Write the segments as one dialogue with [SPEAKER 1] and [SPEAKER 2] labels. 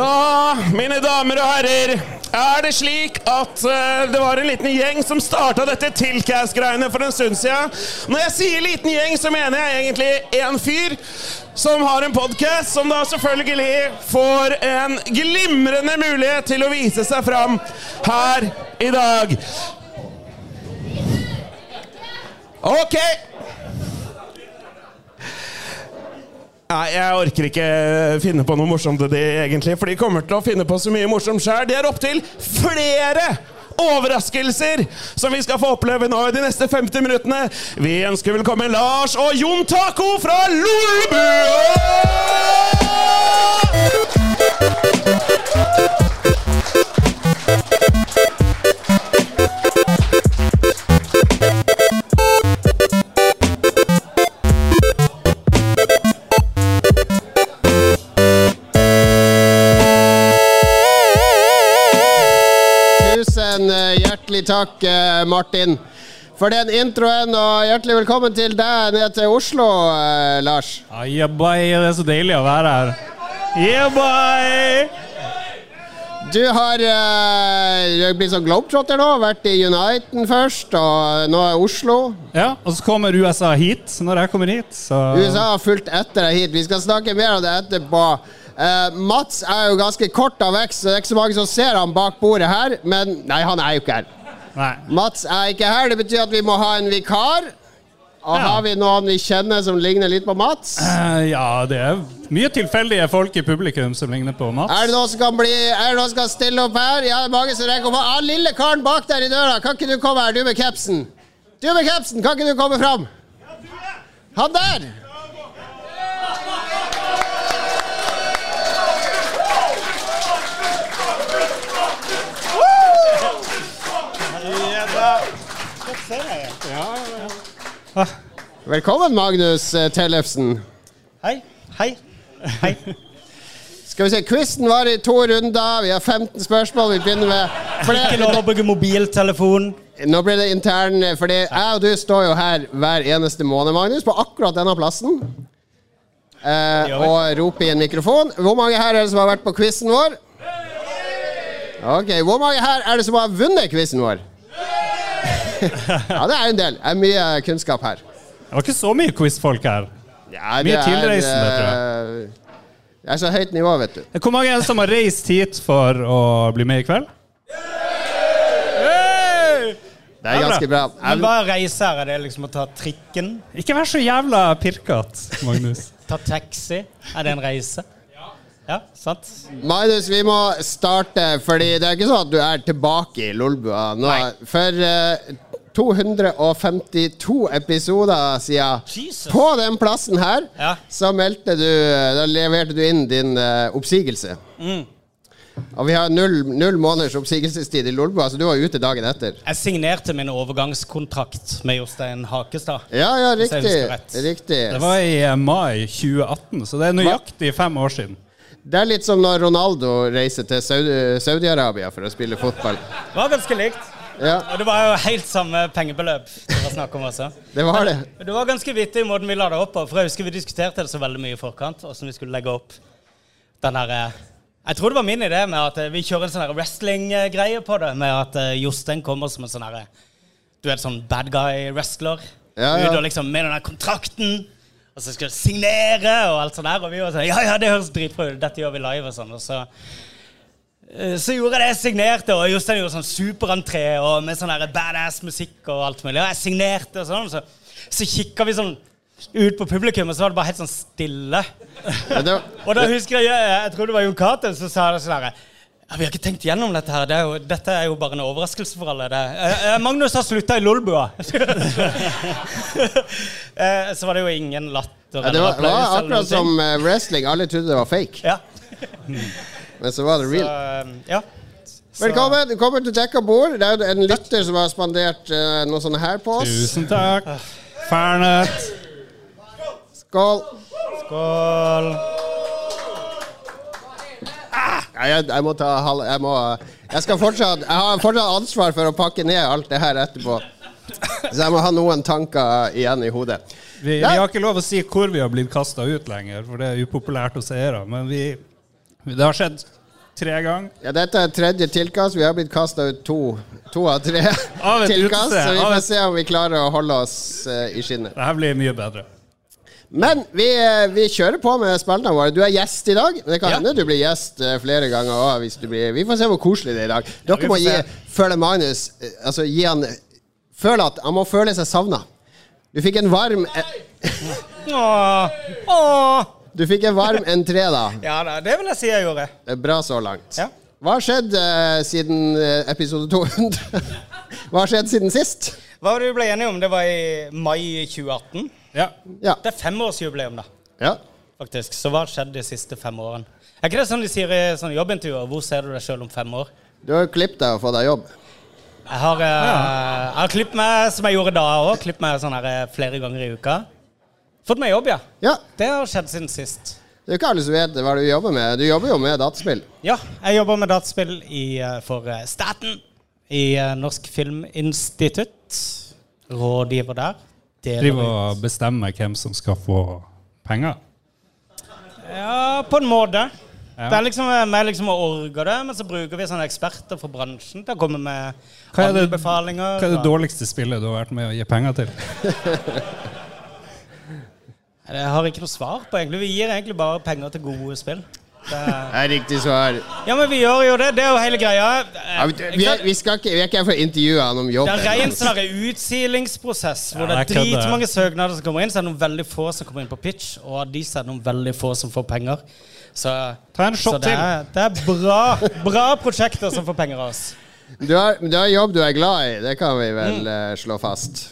[SPEAKER 1] Da, mine damer og herrer, er det slik at uh, det var en liten gjeng som starta dette Tilcast-greiene for en stund siden. Når jeg sier liten gjeng, så mener jeg egentlig én fyr som har en podkast, som da selvfølgelig får en glimrende mulighet til å vise seg fram her i dag. Ok. Nei, jeg orker ikke finne på noe morsomt til de, egentlig, for de kommer til å finne på så mye morsomt sjøl. Det er opptil flere overraskelser som vi skal få oppleve nå i de neste 50 minuttene. Vi ønsker velkommen Lars og Jon Taco fra Lolbu!
[SPEAKER 2] Eh, takk, eh, Martin, for den introen. Og hjertelig velkommen til deg ned til Oslo, eh, Lars.
[SPEAKER 3] Ah, yeah, det er så deilig å være her. Yeah, boy!
[SPEAKER 2] Du har uh, er blitt sånn globetrotter nå. Vært i Uniten først, og nå er Oslo.
[SPEAKER 3] Ja, Og så kommer USA hit når jeg kommer hit. Så
[SPEAKER 2] USA har fulgt etter deg hit. Vi skal snakke mer om det etterpå. Uh, Mats er jo ganske kort av vekst, så det er ikke så mange som ser han bak bordet her. Men nei, han er jo ikke her.
[SPEAKER 3] Nei.
[SPEAKER 2] Mats er ikke her. Det betyr at vi må ha en vikar. Og
[SPEAKER 3] Ja.
[SPEAKER 2] har vi noen vi kjenner som ligner litt på Mats?
[SPEAKER 3] Uh, ja, det er mye tilfeldige folk i publikum som ligner på Mats.
[SPEAKER 2] Er det noen som kan bli Er det noen som kan stille opp her? Ja, det er mange som rekker opp. Ah, lille karen bak der i døra, kan ikke du komme her, du med capsen? Du med capsen, kan ikke du komme fram? Han der! Velkommen, Magnus eh, Tellefsen.
[SPEAKER 4] Hei. Hei. Hei.
[SPEAKER 2] Skal vi se, Quizen var i to runder. Vi har 15 spørsmål. Vi begynner med flere.
[SPEAKER 4] Ikke lov å bruke mobiltelefon.
[SPEAKER 2] Nå blir det intern, fordi jeg og du står jo her hver eneste måned, Magnus, på akkurat denne plassen. Eh, og roper i en mikrofon. Hvor mange her er det som har vært på quizen vår? Ok, Hvor mange her er det som har vunnet quizen vår? Ja, det er en del. Det er mye kunnskap her.
[SPEAKER 3] Det var ikke så mye quizfolk her.
[SPEAKER 2] Ja,
[SPEAKER 3] Mye
[SPEAKER 2] er,
[SPEAKER 3] tilreisende, tror
[SPEAKER 2] jeg. Det er så høyt nivå, vet du.
[SPEAKER 3] Hvor mange er det som har reist hit for å bli med i kveld? Hey!
[SPEAKER 2] Det er ganske bra.
[SPEAKER 4] Men hva reiser, reise her? Er det liksom å ta trikken?
[SPEAKER 3] Ikke vær så jævla pirkete, Magnus.
[SPEAKER 4] Ta taxi? Er det en reise? Ja, sant?
[SPEAKER 2] Magnus, vi må starte, fordi det er ikke sånn at du er tilbake i Lolbua nå. For uh, 252 episoder siden,
[SPEAKER 4] Jesus.
[SPEAKER 2] på den plassen her,
[SPEAKER 4] Ja.
[SPEAKER 2] så meldte du Da leverte du inn din uh, oppsigelse.
[SPEAKER 4] Mm.
[SPEAKER 2] Og vi har null, null måneders oppsigelsestid i Lolbua, så du var ute dagen etter.
[SPEAKER 4] Jeg signerte min overgangskontrakt med Jostein Hakestad.
[SPEAKER 2] Ja, ja, riktig. riktig.
[SPEAKER 3] Det var i eh, mai 2018, så det er nøyaktig fem år siden.
[SPEAKER 2] Det er litt som når Ronaldo reiser til Saudi- Saudi-Arabia for å spille fotball.
[SPEAKER 4] Det var ganske likt.
[SPEAKER 2] Ja,
[SPEAKER 4] Og det var jo helt samme pengebeløp det var snakk om også.
[SPEAKER 2] det var det.
[SPEAKER 4] Det var ganske vittig måten vi la det opp på. For jeg husker vi diskuterte det så veldig mye i forkant. åssen vi skulle legge opp den der eh, Jeg tror det var min idé med at eh, vi kjører en sånn wrestling-greie på det. Med at eh, Jostein kommer som en sånn Du vet, sånn bad guy-wrestler.
[SPEAKER 2] Ja, ja.
[SPEAKER 4] Ut og liksom med den der kontrakten. Og så skal du signere og alt sånt der. Og vi var sånn Ja, ja, det høres dritbra ut. Dette gjør vi live og sånn. Og så eh, så gjorde jeg det, jeg signerte, og Jostein gjorde sånn superentré og med sånn badass musikk og alt mulig. Og jeg signerte og sånn, så, så kikka vi sånn ut på publikum, og så var det bare helt sånn stille.
[SPEAKER 2] Ja, det
[SPEAKER 4] Og da husker jeg jeg tror det var Jon Cato som sa det sånn her ja, Vi har ikke tenkt gjennom dette her. Det er jo, dette er jo bare en overraskelse for alle. Det, eh, eh, Magnus har slutta i Lolbua. Eh, så var det jo ingen latter.
[SPEAKER 2] Ja, det var, var akkurat som eh, wrestling. Alle trodde det var fake,
[SPEAKER 4] Ja.
[SPEAKER 2] men så var det real.
[SPEAKER 4] Så, ja. Så-
[SPEAKER 2] Velkommen. Du kommer til dekka bord. Det er jo en lytter som har spandert uh, noe sånne her på oss.
[SPEAKER 3] Tusen takk. Fernet.
[SPEAKER 2] Skål.
[SPEAKER 4] Skål.
[SPEAKER 2] Jeg, jeg må ta halv... Jeg må Jeg skal fortsatt Jeg har fortsatt ansvar for å pakke ned alt det her etterpå. Så jeg må ha noen tanker igjen i hodet.
[SPEAKER 3] Vi, vi har ikke lov å si hvor vi har blitt kasta ut lenger, for det er upopulært hos seere. Men vi, det har skjedd tre ganger.
[SPEAKER 2] Ja, dette er tredje tilkast. Vi har blitt kasta ut to, to av tre tilkast. Så vi får se om vi klarer å holde oss eh, i skinnet.
[SPEAKER 3] Det her blir mye bedre.
[SPEAKER 2] Men vi, eh, vi kjører på med spillene våre. Du er gjest i dag. Det kan
[SPEAKER 4] Ja.
[SPEAKER 2] hende du blir gjest eh, flere ganger òg. Vi får se hvor koselig det er i dag. Dere
[SPEAKER 4] ja,
[SPEAKER 2] må gi, føle Magnus eh, Altså gi han Føle at Han må føle seg savna. Du fikk en varm
[SPEAKER 4] Åh, åh.
[SPEAKER 2] Du fikk en varm entré, da.
[SPEAKER 4] Ja da, det vil jeg si jeg gjorde.
[SPEAKER 2] Det Bra så langt.
[SPEAKER 4] Ja.
[SPEAKER 2] Hva har skjedd uh, siden episode 200? Hva har skjedd siden sist?
[SPEAKER 4] Hva var det vi ble enige om? Det var i mai 2018.
[SPEAKER 3] Ja.
[SPEAKER 2] Ja.
[SPEAKER 4] Det er femårsjubileum, da.
[SPEAKER 2] ja.
[SPEAKER 4] faktisk. Så hva har skjedd de siste fem årene? Er ikke det sånn de sier i sånne jobbintervjuer? Hvor ser du deg sjøl om fem år?
[SPEAKER 2] Du har jo klippet deg og fått deg jobb.
[SPEAKER 4] Jeg har, eh, jeg har klippet meg som jeg gjorde da òg. Klippet meg sånn her eh, flere ganger i uka. Fått meg jobb, ja.
[SPEAKER 2] Ja.
[SPEAKER 4] Det har skjedd siden sist.
[SPEAKER 2] Det er jo ikke alle som vet hva du jobber med. Du jobber jo med dataspill.
[SPEAKER 4] Ja, jeg jobber med dataspill i, eh, for staten i Norsk Filminstitutt. Rådgiver der.
[SPEAKER 3] Driver og bestemmer hvem som skal få penger.
[SPEAKER 4] Ja, på en måte.
[SPEAKER 3] Ja.
[SPEAKER 4] Det er liksom mer liksom å orge det, men så bruker vi sånne eksperter fra bransjen til å komme med
[SPEAKER 3] Hva det-
[SPEAKER 4] anbefalinger.
[SPEAKER 3] Hva er det dårligste spillet du har vært med å gi penger til?
[SPEAKER 4] Jeg har ikke noe svar på, egentlig. Vi gir egentlig bare penger til gode spill. Det er...
[SPEAKER 2] Det riktig svar.
[SPEAKER 4] Ja, men vi gjør jo det. Det er jo hele greia.
[SPEAKER 2] Ja, vi, er, vi, skal ikke, vi er ikke her for å intervjue han om
[SPEAKER 4] Det
[SPEAKER 2] jobben.
[SPEAKER 4] er ren sånn utsilingsprosess hvor
[SPEAKER 3] Ja,
[SPEAKER 4] det er
[SPEAKER 3] det
[SPEAKER 4] dritmange søknader som kommer inn, så er det noen veldig få som kommer inn på pitch, og av de så er det noen veldig få som får penger. Så,
[SPEAKER 3] Ta en shot
[SPEAKER 4] så det, er, det er bra, bra prosjekter som får penger av oss.
[SPEAKER 2] Du har, du har jobb du er glad i, det kan vi vel
[SPEAKER 4] Mm.
[SPEAKER 2] eh, slå fast.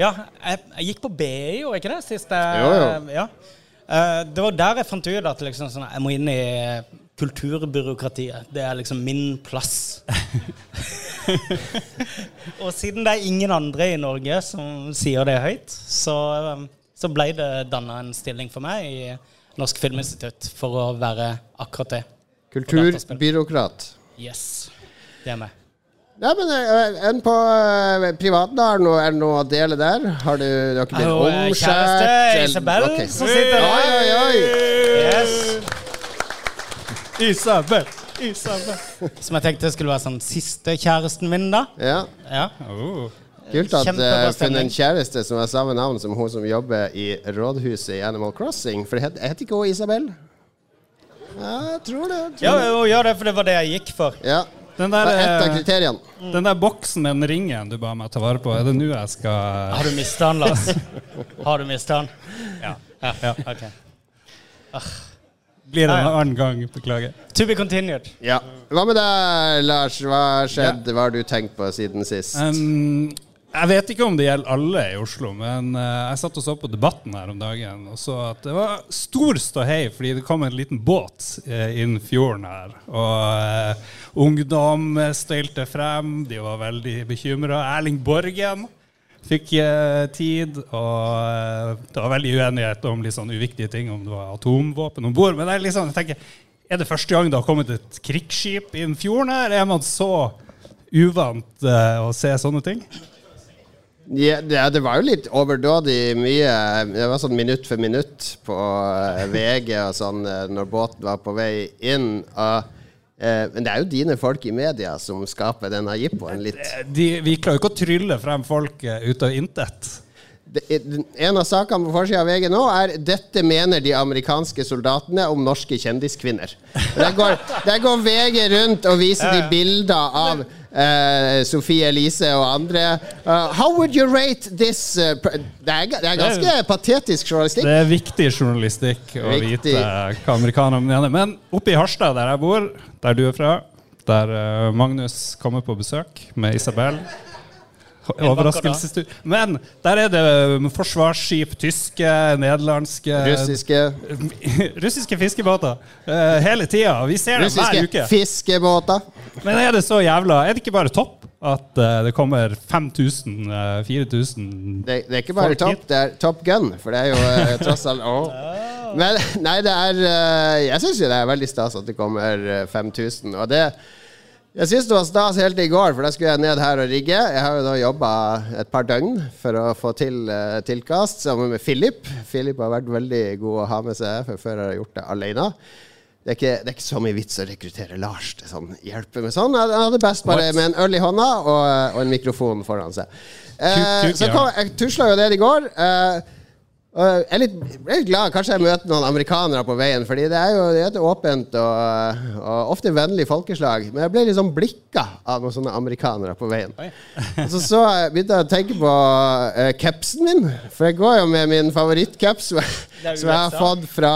[SPEAKER 4] Ja, jeg, jeg gikk på BI, gjorde jeg ikke det? Sist jeg,
[SPEAKER 2] Jo, jo.
[SPEAKER 4] Ja. Eh, det var der jeg fant ut at liksom, sånn, jeg må inn i kulturbyråkratiet. Det er liksom min plass. Og siden det er ingen andre i Norge som sier det høyt, så, eh, så ble det danna en stilling for meg i Norsk Filminstitutt for å være akkurat det.
[SPEAKER 2] Kulturbyråkrat.
[SPEAKER 4] Yes. Det er meg.
[SPEAKER 2] Ja, men eh, enn på uh, privaten, har er det noe å dele der? Har du, du har ikke blitt
[SPEAKER 4] eh,
[SPEAKER 2] omskjært?
[SPEAKER 4] kjæreste, Isabel,
[SPEAKER 2] okay.
[SPEAKER 4] som sitter der.
[SPEAKER 2] Oi, oi, oi!
[SPEAKER 4] Yes.
[SPEAKER 3] Isabel! Isabel!
[SPEAKER 4] Som jeg tenkte skulle være sånn siste kjæresten min, da.
[SPEAKER 2] Ja.
[SPEAKER 4] Ja.
[SPEAKER 3] Oh.
[SPEAKER 2] Kult at
[SPEAKER 4] jeg
[SPEAKER 2] uh, funnet en kjæreste som har samme navn som hun som jobber i rådhuset i Animal Crossing. For het, heter ikke hun Isabel? Ja, jeg tror det. Jeg
[SPEAKER 4] Ja,
[SPEAKER 2] tror ja,
[SPEAKER 4] hun gjør det, for det var det jeg gikk for.
[SPEAKER 2] Ja.
[SPEAKER 3] Den
[SPEAKER 2] Det er ett av
[SPEAKER 3] eh,
[SPEAKER 2] kriteriene.
[SPEAKER 3] den der boksen med den ringen du ba meg ta vare på, er det nå jeg skal
[SPEAKER 4] Har du mista den, Lars? Har du mista den?
[SPEAKER 3] Ja.
[SPEAKER 4] Ja.
[SPEAKER 3] Ja.
[SPEAKER 4] ok.
[SPEAKER 3] Blir det en annen gang. Beklager.
[SPEAKER 4] To be continued.
[SPEAKER 2] Ja. Hva med deg, Lars? Hva har skjedd? Hva har du tenkt på siden sist?
[SPEAKER 3] Um, jeg vet ikke om det gjelder alle i Oslo, men eh, jeg satt og så på Debatten her om dagen og så at det var stor ståhei fordi det kom en liten båt uh, inn fjorden her. Og eh, ungdom støylte frem, de var veldig bekymra. Erling Borgen fikk eh, tid, og eh, det var veldig uenighet om litt sånn uviktige ting, om det var atomvåpen om bord. Men det er liksom, jeg tenker, er det første gang det har kommet et krigsskip inn fjorden her? Er man så uvant eh, å se sånne ting?
[SPEAKER 2] Ja, det, var jo litt overdådig mye. Det var sånn minutt for minutt på eh, VG og sånn eh, når båten var på vei inn. Og, eh, men det er jo dine folk i media som skaper denne jippoen litt.
[SPEAKER 3] De, vi klarer jo ikke å trylle frem folk eh, ut av intet.
[SPEAKER 2] En av sakene på forsida av VG nå er 'Dette mener de amerikanske soldatene om norske kjendiskvinner'. Der går, der går VG rundt og viser de bilder av eh, Sofie Elise og andre. Uh, how would you rate this uh, det, er, det er ganske patetisk journalistikk.
[SPEAKER 3] Det er viktig journalistikk å
[SPEAKER 2] Viktig.
[SPEAKER 3] vite hva amerikanerne mener. Men oppe i Harstad, der jeg bor, der du er fra, der Magnus kommer på besøk med Isabel Overraskelsestur. Men der er det um, forsvarsskip, tyske, nederlandske
[SPEAKER 2] Russiske,
[SPEAKER 3] Russiske fiskebåter eh, hele tida. Vi ser dem hver uke.
[SPEAKER 2] russiske fiskebåter.
[SPEAKER 3] Men er det så jævla Er det ikke bare topp at eh, det kommer 5000, eh, 4000
[SPEAKER 2] Det, det er ikke bare
[SPEAKER 3] topp,
[SPEAKER 2] det er Top Gun, for det er jo tross alt oh. Men nei, det er Jeg syns jo det er veldig stas at det kommer eh, 5000. Og det Jeg syns det var stas helt i går, for da skulle jeg ned her og rigge. Jeg har jo da jobba et par døgn for å få til uh, tilkast sammen med Philip. Philip har vært veldig god å ha med seg, for før har jeg gjort det alene. det er, ikke, det er ikke så mye vits å rekruttere Lars til sånn hjelpe med sånn. Han hadde best bare med en øl i hånda og, og en mikrofon foran seg.
[SPEAKER 3] Uh,
[SPEAKER 2] så kom, jeg tusla jo ned i går. Eh, og jeg er litt, litt glad. Kanskje jeg møter noen amerikanere på veien. Fordi det er jo det er et åpent og, og ofte vennlig folkeslag. Men jeg ble litt sånn blikka av noen sånne amerikanere på veien. Og så, så jeg begynte jeg å tenke på uh, capsen min. For jeg går jo med min favorittcaps som jeg har fått fra,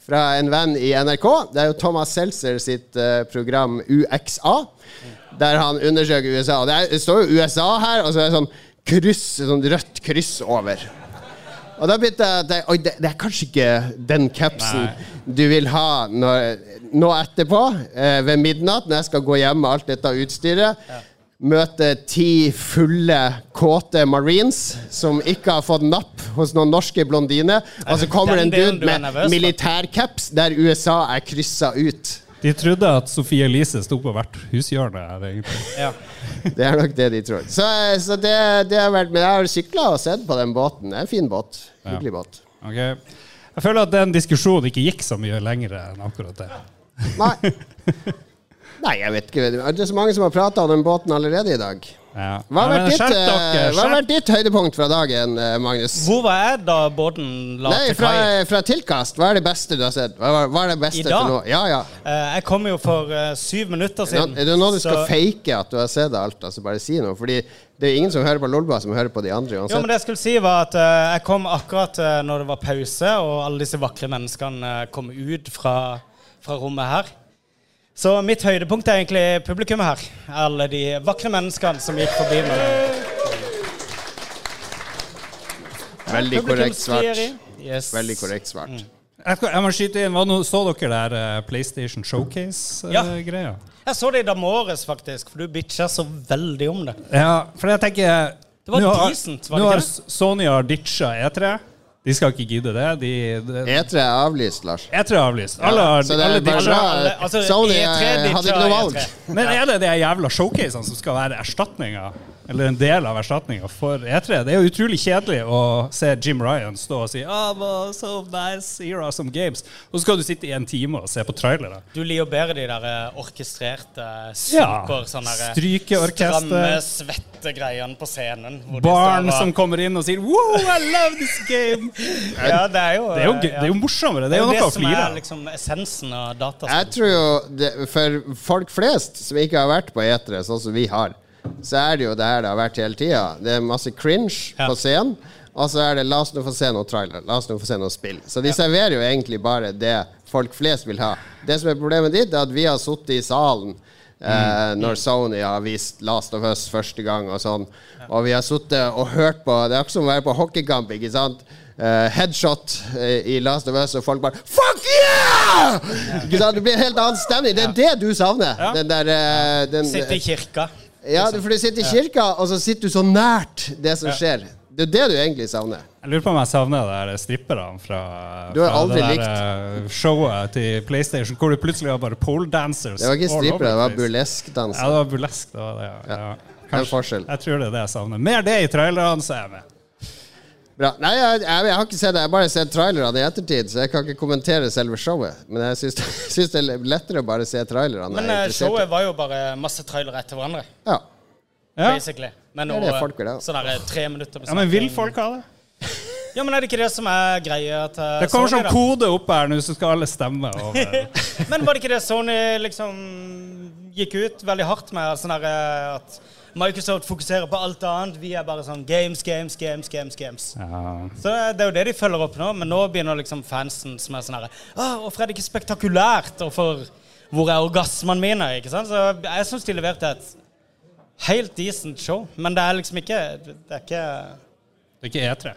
[SPEAKER 2] fra en venn i NRK. Det er jo Thomas Seltzer sitt uh, program UXA. Der han undersøker USA. Det, er, det står jo USA her, og så er det sånn kryss, sånn rødt kryss over. Og da begynte jeg det, Oi, det, det er kanskje ikke den capsen du vil ha når, nå etterpå, eh, ved midnatt, når jeg skal gå hjem med alt dette utstyret. Møte ti fulle, kåte marines som ikke har fått napp hos noen norske blondiner. Og så kommer det en
[SPEAKER 4] Den
[SPEAKER 2] dude med militærcaps der USA er kryssa ut.
[SPEAKER 3] De trodde at Sofie Elise sto på hvert hushjørne her, egentlig.
[SPEAKER 4] Ja.
[SPEAKER 2] Det er nok det de tror. Så, så det, det har vært Men jeg har sykla og sett på den båten. Det er en fin båt. Hyggelig båt.
[SPEAKER 3] Okay. Jeg føler at den diskusjonen ikke gikk så mye lenger enn akkurat det.
[SPEAKER 2] Nei. Nei, jeg vet ikke. Det er så mange som har prata om den båten allerede i dag.
[SPEAKER 3] Ja.
[SPEAKER 2] Hva har vært eh, vært ditt høydepunkt fra dagen, eh, Magnus?
[SPEAKER 4] Hvor var jeg da båten la
[SPEAKER 2] Nei,
[SPEAKER 4] til kai?
[SPEAKER 2] fra tilkast. Hva er det beste du har sett? Hva, hva- er det beste
[SPEAKER 4] I dag?
[SPEAKER 2] til nå? Ja, ja.
[SPEAKER 4] Uh, Jeg kom jo for uh, syv minutter siden.
[SPEAKER 2] Er det nå du skal
[SPEAKER 4] så-
[SPEAKER 2] fake at du har sett alt? Altså Bare si noe. Fordi det er ingen som hører på Lolba, som hører på de andre
[SPEAKER 4] Jo, men det jeg skulle si var at eh, Jeg kom akkurat eh, når det var pause, og alle disse vakre menneskene eh, kom ut fra, fra rommet her. Så mitt høydepunkt er egentlig publikummet her. Alle de vakre menneskene som gikk forbi meg.
[SPEAKER 2] Veldig korrekt svart.
[SPEAKER 4] Yes.
[SPEAKER 2] Veldig korrekt svart.
[SPEAKER 3] Jeg, jeg må skyte inn, hva nå, Så dere der eh, PlayStation Showcase-greia?
[SPEAKER 4] Jeg så det i Damores, faktisk, for du bitcha så veldig om det.
[SPEAKER 3] Ja, for jeg tenker
[SPEAKER 4] Det var
[SPEAKER 3] nå
[SPEAKER 4] decent, var det
[SPEAKER 3] Nå
[SPEAKER 4] ikke
[SPEAKER 3] har
[SPEAKER 4] det?
[SPEAKER 3] Sony har ditcha E3. De skal ikke gidde det. De, de,
[SPEAKER 2] E3 er avlyst, Lars.
[SPEAKER 3] E3 er avlyst. Alle ja,
[SPEAKER 2] Så det
[SPEAKER 3] alle
[SPEAKER 2] bra.
[SPEAKER 4] alle- altså,
[SPEAKER 2] Sony
[SPEAKER 4] E3
[SPEAKER 2] eh, hadde ikke noe valg.
[SPEAKER 4] E3.
[SPEAKER 3] Men er det de jævla showcasene som skal være erstatninga? Eller en del av erstatninga for E3? Det er jo utrolig kjedelig å se Jim Ryan stå og si oh, well, so nice, here are some games. Og så skal du sitte i en time og se på trailere.
[SPEAKER 4] Du liker bedre de der eh, orkestrerte,
[SPEAKER 3] Ja.
[SPEAKER 4] super ja, der eh, Stramme, svette greiene på scenen. hvor
[SPEAKER 3] Barn
[SPEAKER 4] og-
[SPEAKER 3] som kommer inn og sier Wow, I love this game!
[SPEAKER 4] Ja, det er jo
[SPEAKER 3] Det er jo, det er jo morsommere. Det er jo noe å
[SPEAKER 4] som
[SPEAKER 3] flire
[SPEAKER 4] er liksom essensen av
[SPEAKER 2] Jeg tror jo det, For folk flest som ikke har vært på E3, sånn som vi har, så er det jo det her det har vært hele tida. Det er masse cringe
[SPEAKER 4] Ja.
[SPEAKER 2] på scenen. Og så er det 'la oss nå få se noe trailer', la oss nå få se noe spill. Så de serverer jo egentlig bare det folk flest vil ha. Det som er problemet ditt, er at vi har sittet i salen eh, når Sony har vist Last of Us første gang og sånn. Og vi har sittet og hørt på Det er akkurat som å være på hockeykamp, ikke sant? Uh, headshot uh, i Last of Us, og folk bare Fuck yeah! Ja. Det blir en helt annen stemning. Det er det du savner. Den der uh, den,
[SPEAKER 4] Sitte i kirka.
[SPEAKER 2] Ja, for du sitter i kirka, og så sitter du så nært det som skjer. Det er det du egentlig savner.
[SPEAKER 3] Jeg lurer på om jeg savner det der stripperne fra,
[SPEAKER 2] Du har
[SPEAKER 3] fra det der likt. showet til PlayStation, hvor det plutselig var bare pole dancers.
[SPEAKER 2] Det var ikke strippere, det var
[SPEAKER 3] place. Ja, det var burlesk. Det var det, ja. ja.
[SPEAKER 2] Er forskjell.
[SPEAKER 3] Jeg tror det er det jeg savner. Mer det i trailerne, så er jeg med.
[SPEAKER 2] Bra. Nei, jeg, jeg, jeg har ikke sett det. Jeg har bare sett trailerne i ettertid, så jeg kan ikke kommentere selve showet. Men jeg syns, syns det er lettere å bare se trailerne.
[SPEAKER 4] Men eh, showet var jo bare masse trailere etter hverandre.
[SPEAKER 2] Ja.
[SPEAKER 3] Ja.
[SPEAKER 4] Basically. Men
[SPEAKER 2] Det er
[SPEAKER 4] nå,
[SPEAKER 2] det folk vil ha.
[SPEAKER 4] sånn der tre minutter
[SPEAKER 3] ja, Men vil folk ha det?
[SPEAKER 4] Ja, men er det ikke det som er greia til
[SPEAKER 3] Det kommer
[SPEAKER 4] Sony,
[SPEAKER 3] sånn kode opp her nå, så skal alle stemme over.
[SPEAKER 4] Men var det ikke det Sony liksom gikk ut veldig hardt med? Sånn eh, at Microsoft fokuserer på alt annet. Vi er bare sånn games, games, games, games. games.
[SPEAKER 3] Ja.
[SPEAKER 4] Så det er jo det de følger opp nå, men nå begynner liksom fansen som er sånn herre Hvorfor er det ikke spektakulært? Og for hvor er orgasmene mine? Ikke sant? Så jeg syns de leverte et helt decent show, men det er liksom ikke Det er ikke
[SPEAKER 3] Det er ikke E E3.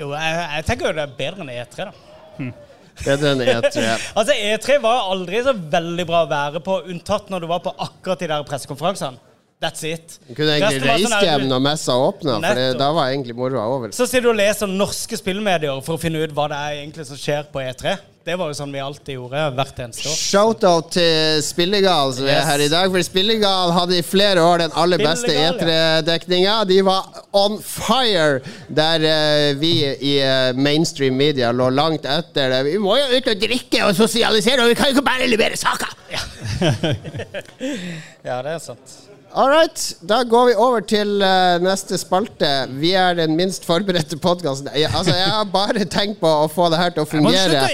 [SPEAKER 4] Jo, jeg, jeg tenker jo det er bedre enn E3, da.
[SPEAKER 2] Bedre enn E3.
[SPEAKER 4] Altså, E3 var aldri så veldig bra å være på, unntatt når du var på akkurat de der pressekonferansene. That's it.
[SPEAKER 2] Du kunne egentlig
[SPEAKER 4] Resten sånn
[SPEAKER 2] reist hjem når messa åpna, for da var egentlig moroa over.
[SPEAKER 4] Så sitter du og leser norske spillmedier for å finne ut hva det er egentlig som skjer på E3. Det var jo sånn vi alltid gjorde hvert eneste år.
[SPEAKER 2] Shout-out til Spillegal som er her i dag. For Spillegal hadde i flere år den aller beste E3-dekninga. De var on fire der uh, vi i uh, mainstream media lå langt etter. det. Vi må jo ut og drikke og sosialisere, og vi kan jo ikke bare levere saker!
[SPEAKER 4] Ja, det er sant.
[SPEAKER 2] All right, da går vi over til uh, neste spalte. Vi er den minst forberedte podkasten. Altså, jeg har bare tenkt på å få det her til å fungere.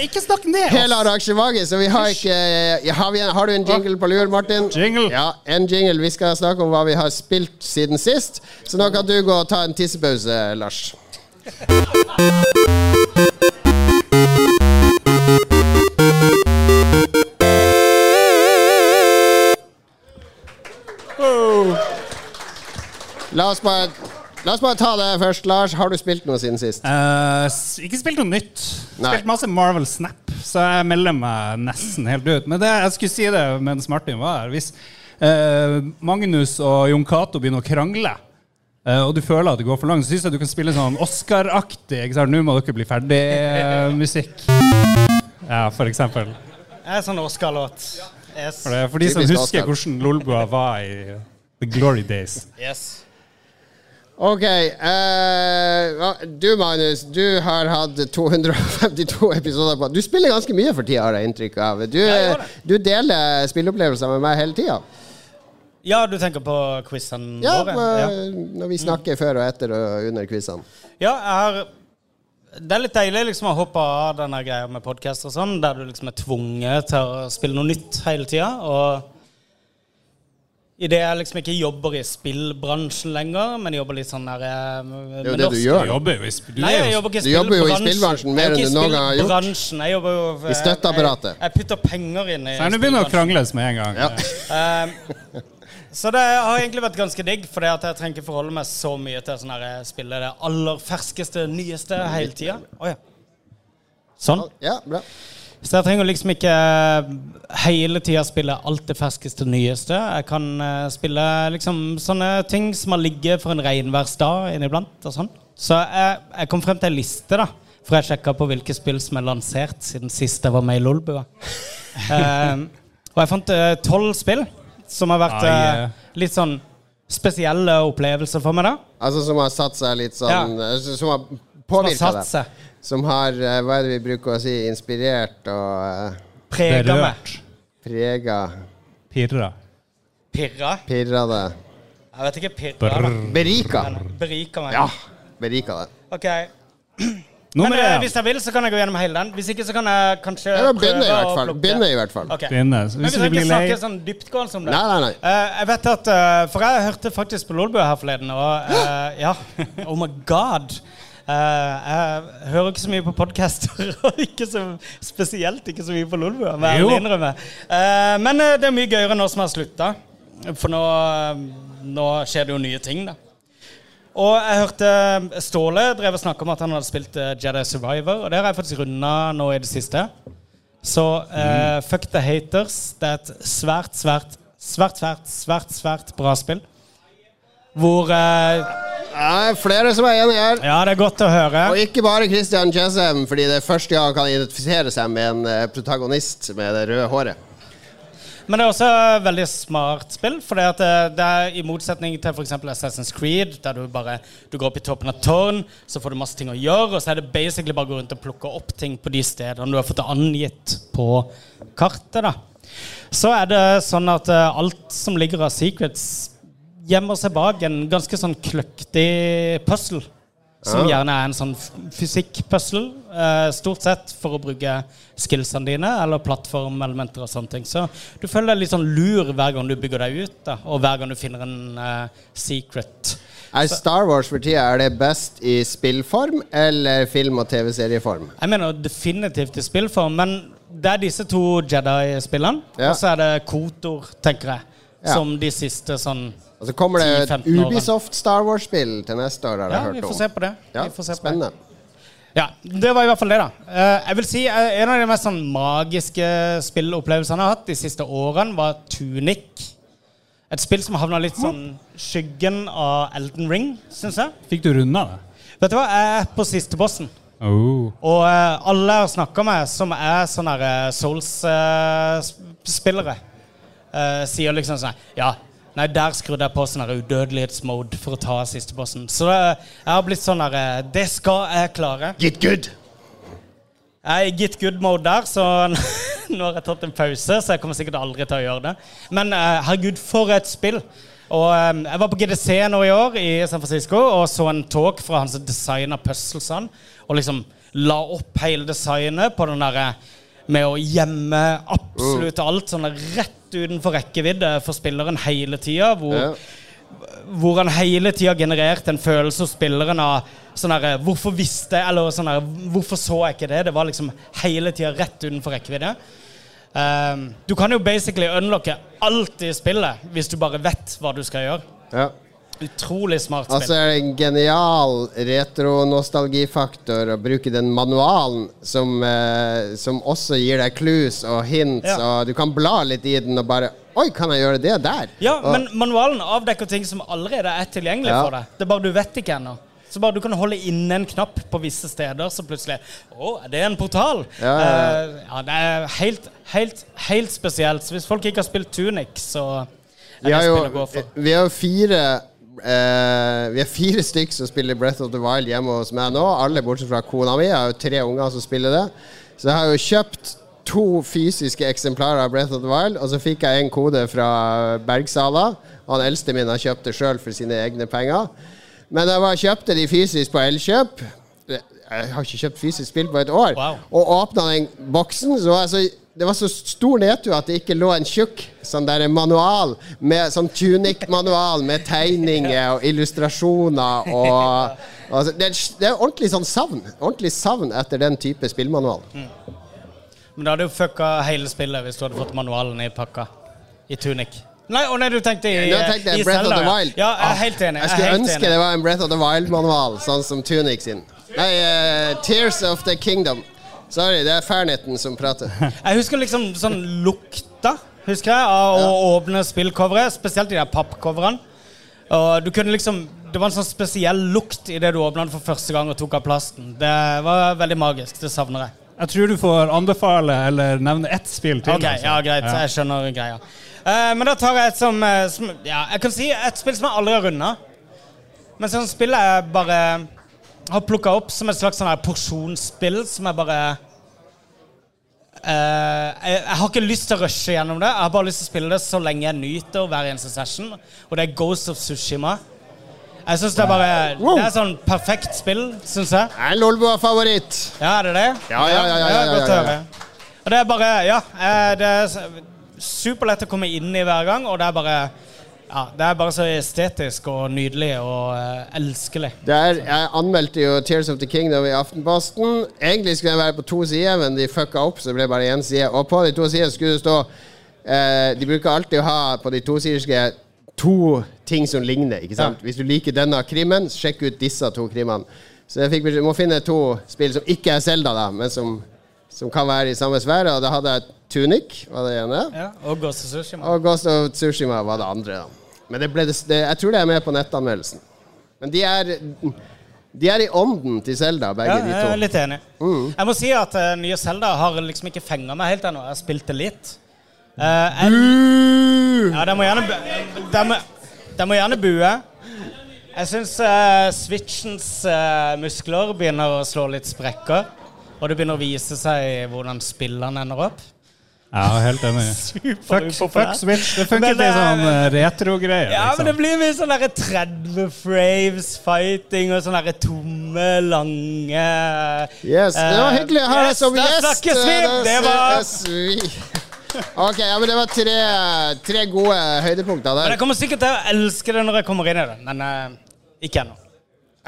[SPEAKER 3] ned
[SPEAKER 2] Hele arrangementet, så vi har ikke uh, har, vi en, har du en jingle på lur, Martin?
[SPEAKER 3] Jingle.
[SPEAKER 2] Ja, en jingle. Vi skal snakke om hva vi har spilt siden sist. Så nå kan du gå og ta en tissepause, Lars. La oss bare La oss bare ta det først. Lars, har du spilt noe siden sist?
[SPEAKER 3] Eh, s- ikke spilt noe nytt.
[SPEAKER 2] Nei.
[SPEAKER 3] Spilt masse Marvel Snap, så jeg melder meg nesten helt ut. Men det, jeg skulle si det mens Martin var her. Hvis eh, Magnus og Jon Cato begynner å krangle, eh, og du føler at det går for langt, så syns jeg du kan spille sånn Oscar-aktig. ikke sant? Nå må dere bli ferdig-musikk. ja, for eksempel.
[SPEAKER 4] Det er sånn Oscar-låt. Yes.
[SPEAKER 3] For, det, for de som
[SPEAKER 2] Typisk
[SPEAKER 3] husker
[SPEAKER 2] Oscar.
[SPEAKER 3] hvordan Lolbua var i The Glory Days.
[SPEAKER 4] yes.
[SPEAKER 2] Ok. Uh, du, Magnus, du har hatt 252 episoder på Du spiller ganske mye for tida, har jeg inntrykk av. Du,
[SPEAKER 4] ja,
[SPEAKER 2] du deler spilleopplevelser med meg hele tida.
[SPEAKER 4] Ja, du tenker på quizene
[SPEAKER 2] Ja,
[SPEAKER 4] våre?
[SPEAKER 2] Ja, når vi snakker før og etter og under quizene.
[SPEAKER 4] Ja, jeg har Det er litt deilig liksom å hoppe av denne greia med podkast og sånn, der du liksom er tvunget til å spille noe nytt hele tida. Og idet jeg liksom ikke jobber i spillbransjen lenger, men jobber litt sånn der med
[SPEAKER 2] Det er jo det du gjør.
[SPEAKER 3] Du jobber jo i sp- du
[SPEAKER 4] Nei, jeg
[SPEAKER 3] jo
[SPEAKER 4] jobber ikke
[SPEAKER 2] Du jobber jo i
[SPEAKER 4] spillbransjen.
[SPEAKER 2] mer
[SPEAKER 4] er
[SPEAKER 2] enn du noen gang har gjort.
[SPEAKER 4] Jeg jobber jo
[SPEAKER 2] I støtteapparatet.
[SPEAKER 4] Jeg, jeg putter penger inn i
[SPEAKER 3] Så Nå begynner det å krangles med en gang.
[SPEAKER 2] Ja.
[SPEAKER 4] Ehm, så det har egentlig vært ganske digg, for jeg trenger ikke forholde meg så mye til sånn her spille det aller ferskeste, nyeste hele tida. ja. Sånn.
[SPEAKER 2] Ja, bra.
[SPEAKER 4] Så jeg trenger liksom ikke hele tida spille alt det ferskeste, nyeste. Jeg kan eh, spille liksom sånne ting som har ligget for en regnværsdag inniblant. og sånn. Så jeg, jeg kom frem til en liste, da. For jeg sjekka på hvilke spill som er lansert siden sist jeg var med i Lolbua. um, og jeg fant eh, tolv spill som har vært
[SPEAKER 3] Ah,
[SPEAKER 4] eh,
[SPEAKER 3] yeah.
[SPEAKER 4] litt sånn spesielle opplevelser for meg. da.
[SPEAKER 2] Altså som har satt seg litt sånn ja. Som har påvirka
[SPEAKER 4] dem.
[SPEAKER 2] Som har, eh, hva er det vi bruker å si, inspirert og uh,
[SPEAKER 4] Prega meg.
[SPEAKER 2] Prega
[SPEAKER 3] Pirra.
[SPEAKER 4] Pirra.
[SPEAKER 2] Pirra det.
[SPEAKER 4] Jeg vet ikke. Pirra.
[SPEAKER 3] Brr.
[SPEAKER 2] Berika.
[SPEAKER 4] Berika meg.
[SPEAKER 2] Ja, berika det.
[SPEAKER 4] Ok.
[SPEAKER 3] Nummer
[SPEAKER 4] Men eh, hvis jeg vil, så kan jeg gå gjennom hele den. Hvis ikke, så kan jeg kanskje
[SPEAKER 2] Ja, begynne i hvert fall.
[SPEAKER 4] plukke.
[SPEAKER 2] Begynne i hvert fall.
[SPEAKER 4] Okay.
[SPEAKER 3] Begynne. Så
[SPEAKER 4] Men
[SPEAKER 3] Hvis
[SPEAKER 4] vi
[SPEAKER 3] du blir
[SPEAKER 4] ikke
[SPEAKER 3] lei
[SPEAKER 4] snakke sånn dyptgående om det.
[SPEAKER 2] Nei, nei, nei.
[SPEAKER 4] Eh, jeg vet at eh, For jeg hørte faktisk på Lolbua her forleden, og eh, ja Oh my god. Eh, jeg hører ikke så mye på podcaster, og ikke så spesielt ikke så mye på Lolbua. Eh, men eh, det er mye gøyere nå som har slutta, for nå, nå skjer det jo nye ting, da. Og jeg hørte Ståle drev og snakka om at han hadde spilt Jedi Survivor, og det har jeg faktisk runda nå i det siste. Så uh, fuck the haters. Det er et svært, svært, svært, svært, svært, svært bra spill. Hvor eh,
[SPEAKER 2] Ja, flere som er enige her.
[SPEAKER 4] Ja, det er godt å høre.
[SPEAKER 2] Og ikke bare Christian Chessem, fordi det er første gang han kan identifisere seg med en eh, protagonist med det røde håret.
[SPEAKER 4] Men det er også et veldig smart spill. For det, det, det er i motsetning til f.eks. Assassin's Creed, der du bare du går opp i toppen av tårn, så får du masse ting å gjøre, og så er det basically bare å gå rundt og plukke opp ting på de stedene du har fått angitt på kartet. da. Så er det sånn at eh, alt som ligger av secrets, gjemmer seg bak en ganske sånn kløktig puzzle. Som gjerne er en sånn fysikkpuzzle. Eh, stort sett for å bruke skillsene dine, eller plattformelementer og sånne ting. Så du føler deg litt sånn lur hver gang du bygger deg ut, da, og hver gang du finner en eh, secret.
[SPEAKER 2] Er Star Wars for tida er det best i spillform eller film- og TV-serieform?
[SPEAKER 4] Jeg mener definitivt i spillform, men det er disse to Jedi-spillene.
[SPEAKER 2] Ja.
[SPEAKER 4] Og så er det Kotor, tenker jeg.
[SPEAKER 2] Ja.
[SPEAKER 4] Som de siste sånn
[SPEAKER 2] Og så kommer det et Ubisoft Star Wars-spill til neste år, har
[SPEAKER 4] Ja,
[SPEAKER 2] jeg
[SPEAKER 4] vi
[SPEAKER 2] hørt
[SPEAKER 4] får
[SPEAKER 2] om.
[SPEAKER 4] se på det.
[SPEAKER 2] Ja,
[SPEAKER 4] vi får se på det.
[SPEAKER 2] spennende.
[SPEAKER 4] Ja, det var i hvert fall det, da. Eh, jeg vil si eh, En av de mest sånn magiske spillopplevelsene jeg har hatt de siste årene, var Tunic. Et spill som havna litt sånn skyggen av Elden Ring, syns jeg.
[SPEAKER 3] Fikk du runda det?
[SPEAKER 4] Vet du hva, jeg er på siste bossen.
[SPEAKER 3] Oh.
[SPEAKER 4] Og eh, alle jeg har snakka med som er sånne Souls-spillere, eh, sier liksom sånn Ja, nei, der skrudde jeg på sånn udødelighetsmode for å ta siste bossen. Så det, jeg har blitt sånn her eh, Det skal jeg klare.
[SPEAKER 2] Get good!
[SPEAKER 4] Jeg er i get good-mode der, så nå har jeg tatt en pause, så jeg kommer sikkert aldri til å gjøre det. Men eh, herregud, for et spill! Og eh, Jeg var på GDC nå i år i San Francisco og så en talk fra han som designa puzzlesene. Og liksom la opp hele designet på den derre med å gjemme absolutt alt sånn rett utenfor rekkevidde for spilleren hele tida. Hvor,
[SPEAKER 2] Ja.
[SPEAKER 4] hvor han hele tida genererte en følelse hos spilleren av sånn herre Hvorfor visste Eller sånn herre Hvorfor så jeg ikke det? Det var liksom hele tida rett utenfor rekkevidde. Um, du kan jo basically unlocke alt i spillet hvis du bare vet hva du skal gjøre.
[SPEAKER 2] Ja.
[SPEAKER 4] Utrolig smart spill.
[SPEAKER 2] Altså er det en genial retro-nostalgifaktor å bruke den manualen som, eh, som også gir deg clues og hints,
[SPEAKER 4] Ja.
[SPEAKER 2] og du kan bla litt i den og bare Oi, kan jeg gjøre det der?
[SPEAKER 4] ja,
[SPEAKER 2] og,
[SPEAKER 4] men manualen avdekker ting som allerede er tilgjengelig
[SPEAKER 2] Ja.
[SPEAKER 4] for deg. Det er bare du vet ikke ennå. Så bare du kan holde inne en knapp på visse steder, så plutselig Å, er en portal?
[SPEAKER 2] Ja, ja.
[SPEAKER 4] Eh, ja, det er helt, helt, helt spesielt. Så hvis folk ikke har spilt Tunic, så er det spillet å gå for.
[SPEAKER 2] vi har jo fire eh, Vi er fire stykk som spiller Breath of the Wild hjemme hos meg nå. Alle bortsett fra kona mi. Jeg har jo tre unger som spiller det. Så jeg har jo kjøpt to fysiske eksemplarer av Breath of the Wild, og så fikk jeg en kode fra Bergsala. Han eldste min har kjøpt det sjøl for sine egne penger. Men jeg kjøpte de fysisk på Elkjøp. Jeg har ikke kjøpt fysisk spill på et år.
[SPEAKER 4] Wow.
[SPEAKER 2] Og åpna den boksen, så altså det var så stor nedtur at det ikke lå en tjukk sånn der manual med sånn tunic-manual med tegninger og illustrasjoner og altså, det, det er ordentlig sånn savn. Ordentlig savn etter den type spillmanual.
[SPEAKER 4] Men da hadde jo fucka hele spillet hvis du hadde fått manualen i pakka. I Tunic. Nei, å nei, du tenkte i,
[SPEAKER 2] Nå tenkte jeg Breath of
[SPEAKER 4] Zelda,
[SPEAKER 2] the
[SPEAKER 4] ja.
[SPEAKER 2] Wild.
[SPEAKER 4] Ja, jeg er helt enig.
[SPEAKER 2] Jeg
[SPEAKER 4] er
[SPEAKER 2] skulle
[SPEAKER 4] helt
[SPEAKER 2] ønske
[SPEAKER 4] enig.
[SPEAKER 2] det var en Breath of the Wild-manual, sånn som Tunic sin. Nei, uh, Tears of the Kingdom. Sorry, det er Fairnetten som prater.
[SPEAKER 4] Jeg husker liksom sånn lukta husker jeg, av å åpne spillcoveret, spesielt de der pappcoverne. Og du kunne liksom Det var en sånn spesiell lukt idet du åpna den for første gang og tok av plasten. Det var veldig magisk. Det savner jeg.
[SPEAKER 3] Jeg tror du får anbefale eller nevne ett spill til.
[SPEAKER 4] Ok,
[SPEAKER 3] altså.
[SPEAKER 4] ja, greit.
[SPEAKER 3] Ja.
[SPEAKER 4] Jeg skjønner greia. Uh, men da tar jeg et som, eh, som Ja, jeg kan si et spill som jeg aldri har runda. Men sånn spillet jeg bare har plukka opp som et slags sånn her porsjonsspill som jeg bare uh, jeg, jeg har ikke lyst til å rushe gjennom det. Jeg har bare lyst til å spille det så lenge jeg nyter hver eneste session. Og det er Ghost of Sushima. Jeg synes Det er bare Det er sånn perfekt spill, syns jeg.
[SPEAKER 2] Det er Lolbua-favoritt.
[SPEAKER 4] Ja, er det det?
[SPEAKER 2] Ja, ja, ja, ja, ja, ja, ja.
[SPEAKER 4] Og det er bare Ja, eh, det er superlett å komme inn i hver gang, og det er bare ja, Det er bare så estetisk og nydelig og uh, elskelig.
[SPEAKER 2] Det er, jeg anmeldte jo Tears of the Kingdom i Aftenposten. Egentlig skulle den være på to sider, men de fucka opp, så det ble bare én side. Og på de to sidene skulle det stå uh, De bruker alltid å ha på de to sider to ting som ligner. ikke sant?
[SPEAKER 4] Ja.
[SPEAKER 2] Hvis du liker denne krimmen, sjekk ut disse to krimene. Så jeg fikk beskjed må finne to spill som ikke er Zelda, da, men som, som kan være i samme sfære. Og da hadde jeg Tunic, var det ene.
[SPEAKER 4] Ja, og Ghost of Tsushima.
[SPEAKER 2] Og Ghost of Tsushima var det andre. da. Men det ble det, jeg tror det er med på nettanmeldelsen. Men de er, de er i ånden til Zelda, begge
[SPEAKER 4] Ja,
[SPEAKER 2] de
[SPEAKER 4] jeg er litt enig. Jeg må si at uh, nye Zelda har liksom ikke fenga meg helt ennå. Jeg har spilt det litt. Uh, jeg, ja, de må gjerne de må, de må gjerne bue. Jeg syns Switchens uh, muskler begynner å slå litt sprekker. Og det begynner å vise seg hvordan spillene ender opp.
[SPEAKER 3] Ja, helt enig. Fuck, fuck Switch. Det funker
[SPEAKER 4] Men,
[SPEAKER 3] til sånn
[SPEAKER 4] eh,
[SPEAKER 3] retro-greier.
[SPEAKER 4] Ja, men det
[SPEAKER 3] liksom.
[SPEAKER 4] blir mye sånn derre 30 frames fighting og sånn derre tomme, lange
[SPEAKER 2] Yes, Det var
[SPEAKER 4] Eh,
[SPEAKER 2] hyggelig å ha deg som gjest.
[SPEAKER 4] snakkes vi!
[SPEAKER 2] Eh,
[SPEAKER 4] Det var-
[SPEAKER 2] Ok, ja, men det var tre, tre gode høydepunkter
[SPEAKER 4] Men
[SPEAKER 2] der.
[SPEAKER 4] jeg kommer sikkert til å elske det når jeg kommer inn i det. Men uh, ikke ennå.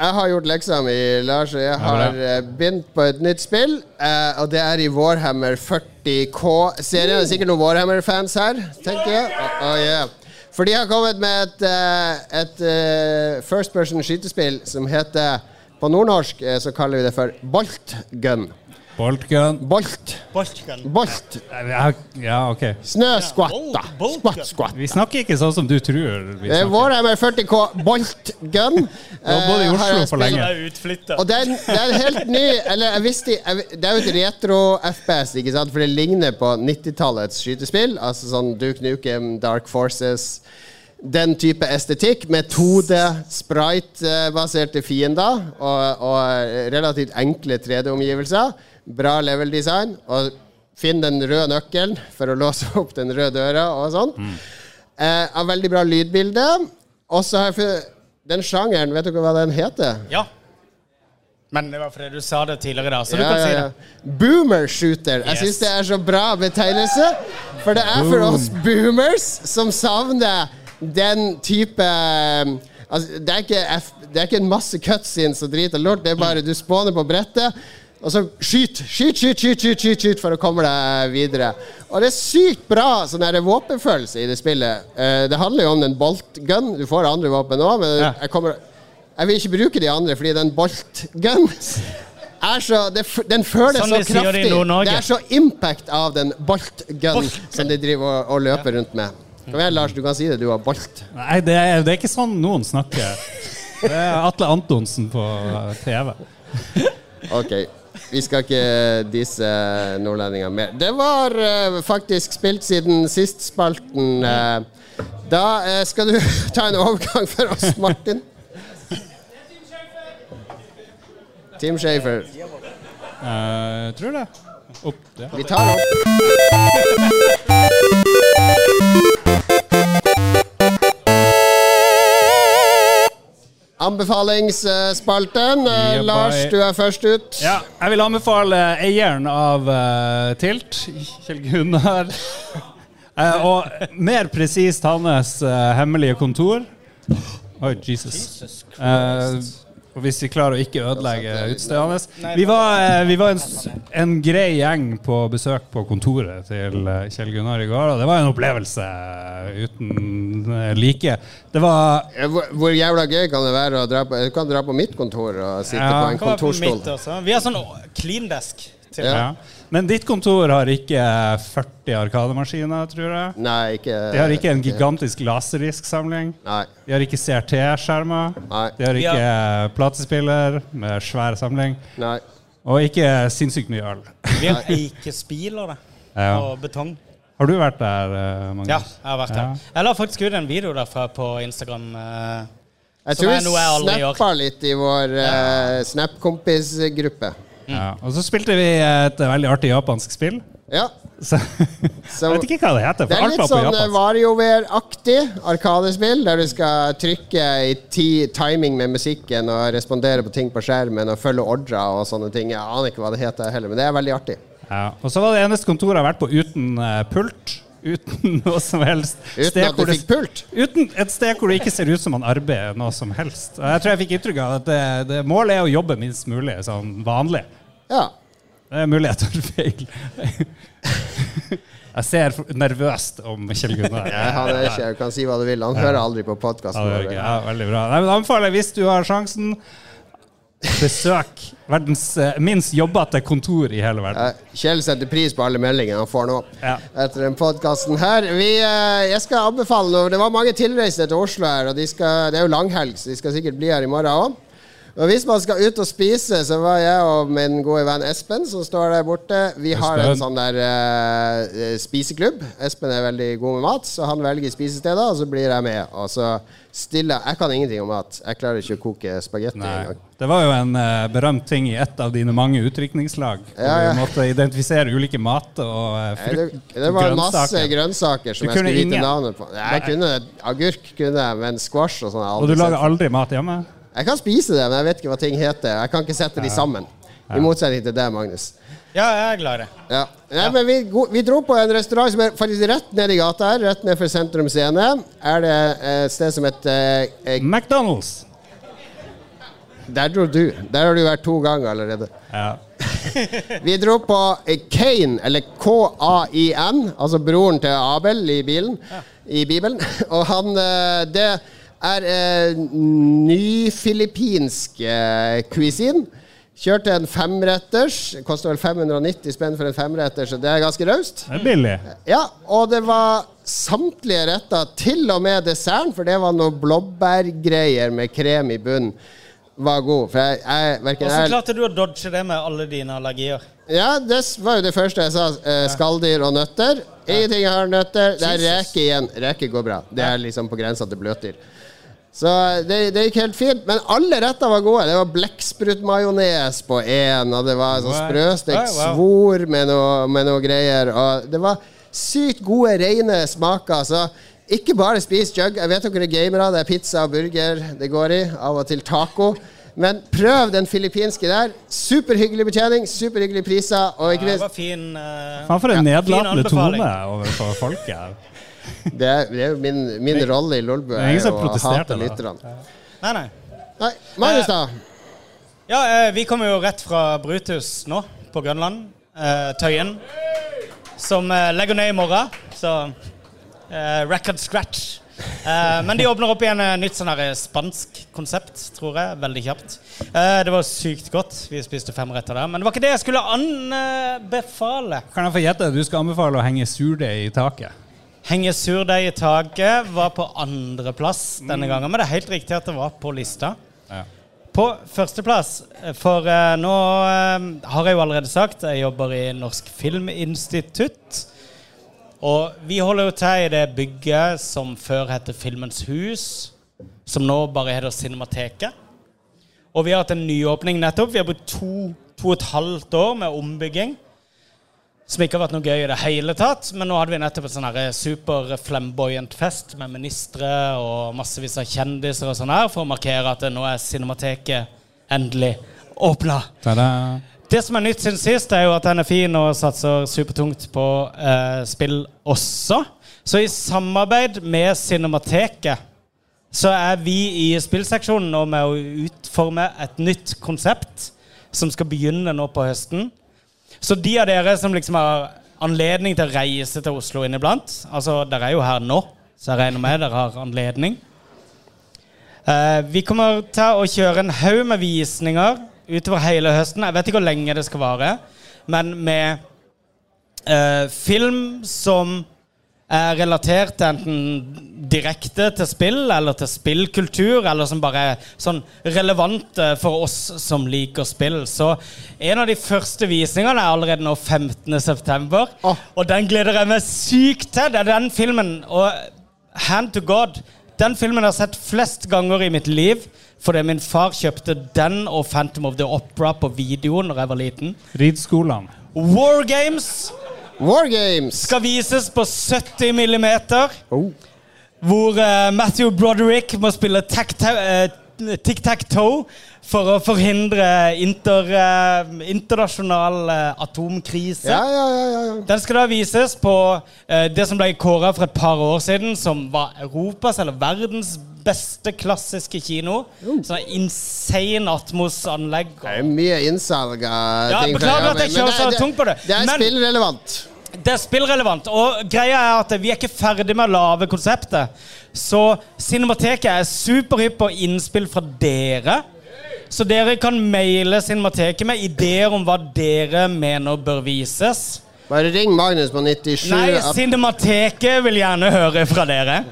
[SPEAKER 2] Jeg har gjort leksa mi, Lars, og jeg har begynt på et nytt spill. eh, og det er i Warhammer 40K-serien. Det er sikkert noen Warhammer-fans her, tenker jeg. Oh, yeah. For de har kommet med et, eh, et eh, first person skytespill som heter på nordnorsk eh, så kaller vi det for boltgun.
[SPEAKER 3] Boltgun.
[SPEAKER 2] Bolt.
[SPEAKER 4] Boltgun.
[SPEAKER 2] Bolt.
[SPEAKER 3] Ja, ja, ok.
[SPEAKER 4] Snøskvatta.
[SPEAKER 2] Skvatt, skvatt.
[SPEAKER 3] Vi snakker ikke sånn som du tror.
[SPEAKER 2] Det er vår MR40K boltgun.
[SPEAKER 3] både i
[SPEAKER 2] Eh,
[SPEAKER 3] Oslo for lenge.
[SPEAKER 2] Og det er, det er helt ny Eller jeg visste jeg, Det er jo et retro-FPS, ikke sant? For det ligner på 90-tallets skytespill. Altså sånn Duke Nukem, Dark Forces Den type estetikk med 2D, sprite-baserte fiender og, og relativt enkle 3D-omgivelser. Bra level design. Og finn den røde nøkkelen for å låse opp den røde døra og sånn. Eh, har veldig bra lydbilde. Og så har jeg funnet Den sjangeren, vet dere hva den heter?
[SPEAKER 4] Ja. Men det var fordi du sa det tidligere, da. Så du kan
[SPEAKER 2] ja,
[SPEAKER 4] si det.
[SPEAKER 2] Boomer shooter. Jeg
[SPEAKER 4] Yes.
[SPEAKER 2] syns det er så bra betegnelse. For det er for oss boomers som savner den type altså, det, er ikke F, det er ikke en masse cutscenes og drit og lort. Det er bare du spåner på brettet, og så skyt, skyt, skyt, skyt, skyt, skyt, skyt for å komme deg videre. Og det er sykt bra sånn her våpenfølelse i det spillet. Uh, det handler jo om en bolt-gun. Du får andre våpen òg, men
[SPEAKER 3] Ja.
[SPEAKER 2] jeg kommer jeg vil ikke bruke de andre, fordi den bolt-gun er så det, Den føles
[SPEAKER 4] Sånn
[SPEAKER 2] så
[SPEAKER 4] de det
[SPEAKER 2] kraftig.
[SPEAKER 4] Nord-Norge.
[SPEAKER 2] Det er så impact av den bolt-gun
[SPEAKER 4] Bolt.
[SPEAKER 2] som de driver og, og løper rundt med. Kom igjen, Lars, du kan si det. Du har bolt.
[SPEAKER 3] Nei, det er, det er ikke sånn noen snakker. Det er Atle Antonsen på TV.
[SPEAKER 2] Ok. Vi skal ikke disse nordlendinger mer. Det var uh, faktisk spilt siden sist-spalten. Uh, da uh, skal du ta en overgang for oss, Martin. Team Shafer.
[SPEAKER 3] Uh, tror det. Opp, ja.
[SPEAKER 2] Vi tar opp. Anbefalingsspalten. Eh, Lars, du er først ut.
[SPEAKER 3] Ja, jeg vil anbefale eieren av uh, Tilt, Kjell Gunnar. uh, og mer presist hans hemmelige kontor. Oi, Jesus. Eh, og hvis vi klarer å ikke ødelegge utstedet hans. Vi var, eh, vi var en, en grei gjeng på besøk på kontoret til eh, Kjell Gunnar i går, og det var en opplevelse eh, uten like. Det var
[SPEAKER 2] Hvor, hvor jævla gøy kan det være å dra på Du kan dra på mitt kontor og sitte
[SPEAKER 3] Ja.
[SPEAKER 2] på en
[SPEAKER 4] på
[SPEAKER 2] kontorstol.
[SPEAKER 4] mitt også. Vi har sånn clean desk. Til.
[SPEAKER 2] Ja.
[SPEAKER 3] ja. Men ditt kontor har ikke 40 arkademaskiner, tror jeg.
[SPEAKER 2] Nei, ikke
[SPEAKER 3] De har ikke en gigantisk laserdisksamling.
[SPEAKER 2] Nei.
[SPEAKER 3] De har ikke CRT-skjermer.
[SPEAKER 2] Nei.
[SPEAKER 3] De har ikke platespiller med svær samling.
[SPEAKER 2] Nei.
[SPEAKER 3] Og ikke sinnssykt mye øl.
[SPEAKER 4] Vi har ikke det.
[SPEAKER 3] Ja.
[SPEAKER 4] og betong.
[SPEAKER 3] Har du vært der, eh, Magnus?
[SPEAKER 4] Ja, jeg har vært der. Jeg la faktisk ut en video derfra på Instagram. eh,
[SPEAKER 2] Jeg tror vi snappa litt i vår uh, Snap-kompisgruppe.
[SPEAKER 3] Ja. Og så spilte vi et veldig artig japansk spill.
[SPEAKER 2] Ja.
[SPEAKER 3] Så, jeg vet ikke hva det heter.
[SPEAKER 2] det er litt sånn eh. WarioWare-aktig arkadespill, der du skal trykke i ti timing med musikken og respondere på ting på skjermen og følge ordrer og sånne ting. Jeg aner ikke hva det heter heller, men det er veldig artig.
[SPEAKER 3] Ja. Og så var det eneste kontoret jeg har vært på uten eh, pult. Uten noe som helst.
[SPEAKER 2] Uten at du fikk pult.
[SPEAKER 3] Uten et sted hvor det ikke ser ut som man arbeider noe som helst. Jeg tror jeg fikk inntrykk av at det, det målet er å jobbe minst mulig sånn vanlig.
[SPEAKER 2] Ja.
[SPEAKER 3] Det er mulig jeg tar feil. Jeg ser nervøst om Kjell Gunnar.
[SPEAKER 2] Jeg han er ikke, jeg kan si hva du vil. Han hører aldri på
[SPEAKER 3] Ja,
[SPEAKER 2] podkasten
[SPEAKER 3] ja, veldig bra. Nei, men anbefaler hvis du har sjansen, besøk verdens eh, minst jobbete kontor i hele verden.
[SPEAKER 2] Kjell setter pris på alle meldingene han får nå.
[SPEAKER 3] Ja.
[SPEAKER 2] Etter den podkasten her. Vi, eh, jeg skal anbefale noe. Det var mange tilreisende til Oslo her, og de skal, det er jo langhelg, så de skal sikkert bli her i morgen òg. Og hvis man skal ut og spise, så var jeg og min gode venn Espen, som står der borte Vi har en sånn der uh, spiseklubb. Espen er veldig god med mat, så han velger spisesteder, og så blir jeg med. Og så stiller Jeg kan ingenting om mat. Jeg klarer ikke å koke spagetti engang.
[SPEAKER 3] Det var jo en uh, berømt ting i et av dine mange utrykningslag. hvor
[SPEAKER 2] Ja, ja.
[SPEAKER 3] Du måtte identifisere ulike mat og uh,
[SPEAKER 2] frukt, det, det var masse
[SPEAKER 3] grønnsaker.
[SPEAKER 2] grønnsaker som
[SPEAKER 3] Du
[SPEAKER 2] jeg skulle vite navnet på. Jeg kunne Agurk kunne jeg, men squash og sånn
[SPEAKER 3] Og du lager aldri mat hjemme?
[SPEAKER 2] Jeg kan spise det, men jeg vet ikke hva ting heter. Jeg kan ikke sette de sammen. I motsetning til deg, Magnus.
[SPEAKER 4] Ja, jeg er glad i det.
[SPEAKER 2] Ja. Nei, men vi, vi dro på en restaurant som er faktisk rett nede i gata her, rett ned for Sentrum Scene. Er det et sted som heter eh,
[SPEAKER 3] McDonald's!
[SPEAKER 2] Der dro du. Der har du vært to ganger allerede.
[SPEAKER 3] Ja.
[SPEAKER 2] Vi dro på Kane, eller K-A-I-N, altså broren til Abel i bilen. I Bibelen. Og han eh, Det er eh, nyfilippinsk eh, cuisine. Kjørte en femretters. Koster vel 590 spenn for en femretters, så det er ganske raust.
[SPEAKER 3] Det er billig.
[SPEAKER 2] Ja, og det var samtlige retter, til og med desserten, for det var noe blåbærgreier med krem i bunnen, var god. For jeg, jeg, hverken
[SPEAKER 4] Hvordan
[SPEAKER 2] jeg
[SPEAKER 4] klarte du å dodge det med alle dine allergier?
[SPEAKER 2] Ja, det var jo det første jeg sa. Eh, skalldyr og nøtter. Ingenting har nøtter. Det er reke igjen. Reke går bra. Det er liksom på grensa til bløtdyr. Så det, det gikk helt fint. Men alle retter var gode. Det var blekksprutmajones på én, og det var sånn sprøstekt svor med noe, med noe greier. Og det var sykt gode, rene smaker. Så ikke bare spis jug. Jeg vet dere er gamere. Det er pizza og burger det går i. Av og til taco. Men prøv den filippinske der. Superhyggelig betjening, superhyggelige priser. Og ikke
[SPEAKER 4] Det
[SPEAKER 2] minst
[SPEAKER 4] var fin uh,
[SPEAKER 3] Faen for en
[SPEAKER 4] ja,
[SPEAKER 3] nedlatende tone overfor folket.
[SPEAKER 2] Det er, det er jo min, min rolle i Lolbø
[SPEAKER 3] er
[SPEAKER 2] er
[SPEAKER 3] som
[SPEAKER 2] å hate lytterne.
[SPEAKER 4] Nei, nei.
[SPEAKER 2] Nei, Magnus, da?
[SPEAKER 4] Ja, eh, vi kommer jo rett fra Brutus nå, på Grønland. Eh, Tøyen. Som eh, legger ned i morgen. Så eh, record scratch. Uh, men de åpner opp igjen et nytt sånn her spansk konsept, tror jeg. Veldig kjapt. Uh, det var sykt godt. Vi spiste fem retter der. Men det var ikke det jeg skulle anbefale.
[SPEAKER 3] Kan jeg få gjette? Du skal anbefale å henge surdeig i taket.
[SPEAKER 4] Henge surdeig i taket var på andreplass denne gangen. Men det er helt riktig at det var på lista.
[SPEAKER 3] Ja.
[SPEAKER 4] På førsteplass, for uh, nå uh, har jeg jo allerede sagt jeg jobber i Norsk Filminstitutt. Og vi holder jo til i det bygget som før het Filmens hus, som nå bare heter Cinemateket. Og vi har hatt en nyåpning nettopp. Vi har brukt to, to og et halvt år med ombygging. Som ikke har vært noe gøy i det hele tatt. Men nå hadde vi nettopp en sånn super flamboyant fest med ministre og massevis av kjendiser og sånn her, for å markere at nå er Cinemateket endelig åpna. Det som er nytt siden sist, er jo at den er fin og satser supertungt på eh, spill også. Så i samarbeid med Cinemateket så er vi i spillseksjonen nå med å utforme et nytt konsept som skal begynne nå på høsten. Så de av dere som liksom har anledning til å reise til Oslo inniblant Altså, dere er jo her nå, så jeg regner med dere har anledning. Eh, vi kommer til å kjøre en haug med visninger utover hele høsten. Jeg vet ikke hvor lenge det skal vare, men med eh, film som er relatert enten direkte til spill eller til spillkultur, eller som bare er sånn relevante for oss som liker spill. Så en av de første visningene er allerede nå 15.9.,
[SPEAKER 2] oh.
[SPEAKER 4] og den gleder jeg meg sykt til. Det er den filmen, og Hand to God den filmen jeg har sett flest ganger i mitt liv. Fordi min far kjøpte den og Phantom of the Opera på video når jeg var liten.
[SPEAKER 3] Ridskolen.
[SPEAKER 4] War Games
[SPEAKER 2] War Games.
[SPEAKER 4] skal vises på 70 millimeter.
[SPEAKER 2] Oh.
[SPEAKER 4] Hvor uh, Matthew Broderick må spille eh, tic-tac-toe for å forhindre inter, uh, internasjonal uh, atomkrise.
[SPEAKER 2] Ja, ja, ja.
[SPEAKER 4] Den skal da vises på det som ble kåra for et par år siden, som var Europas eller verdens beste klassiske kino. Sånn insane Atmos-anlegg.
[SPEAKER 2] Det er mye innsalg av
[SPEAKER 4] Ja,
[SPEAKER 2] ting.
[SPEAKER 4] beklager at jeg
[SPEAKER 2] men
[SPEAKER 4] kjører så tungt på det,
[SPEAKER 2] Det er
[SPEAKER 4] men-
[SPEAKER 2] spillrelevant.
[SPEAKER 4] Det er spillrelevant. Og greia er at vi er ikke ferdig med å lage konseptet. Så Cinemateket er superhypp på innspill fra dere. Så dere kan maile Cinemateket med ideer om hva dere mener bør vises.
[SPEAKER 2] Bare ring Magnus på 97.
[SPEAKER 4] Nei, Cinemateket vil gjerne høre fra dere.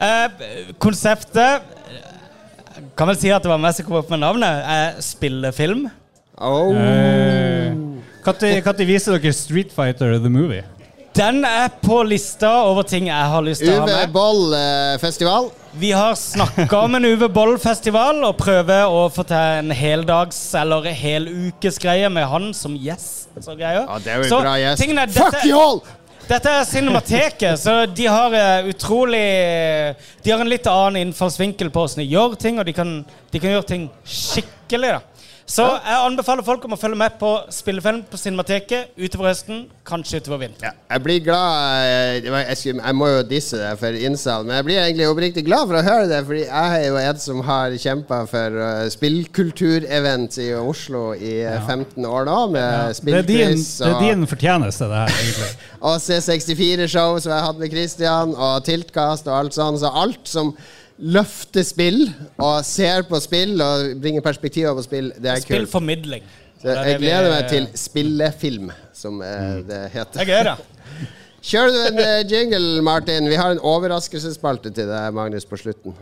[SPEAKER 4] Eh, konseptet Kan vel si at det var meg som kom opp med navnet. Eh, spillefilm.
[SPEAKER 2] oh.
[SPEAKER 3] Når viser dere Street Fighter The Movie?
[SPEAKER 4] Den er på lista over ting jeg har lyst til å ha
[SPEAKER 2] Uwe
[SPEAKER 4] med.
[SPEAKER 2] Boll eh, festival.
[SPEAKER 4] Vi har snakka om en Uwe Boll-festival og prøver å få til en heldags- eller helukesgreie med han som gjest. Så.
[SPEAKER 2] Ja, det er jo
[SPEAKER 4] Så
[SPEAKER 2] bra gjest.
[SPEAKER 4] Tingene, er,
[SPEAKER 2] Fuck you all!
[SPEAKER 4] Dette er Cinemateket, så de har eh, utrolig De har en litt annen innfallsvinkel på hvordan de gjør ting, og de kan, de kan gjøre ting skikkelig. da Så jeg anbefaler folk om å følge med på spillefilm på Cinemateket utover høsten, kanskje utover vinteren.
[SPEAKER 2] Jeg blir glad eh, jeg, skulle, jeg må jo disse det for innsal, men jeg blir egentlig oppriktig glad for å høre det, fordi jeg er jo en som har kjempa for uh, spillkulturevent i Oslo i eh, 15 år nå, med spillquiz
[SPEAKER 3] det er din fortjeneste, det her, egentlig.
[SPEAKER 2] og C64-show som jeg hadde med Christian, og Tiltkast og alt sånt. Så alt som løfter spill og ser på spill og bringer perspektiver på spill. Det er kult.
[SPEAKER 4] Spillformidling.
[SPEAKER 2] Så jeg gleder meg til spillefilm, som eh, det heter.
[SPEAKER 4] Jeg gleder.
[SPEAKER 2] Kjører du en eh, jingle, Martin? Vi har en overraskelsesspalte til deg, Magnus, på slutten.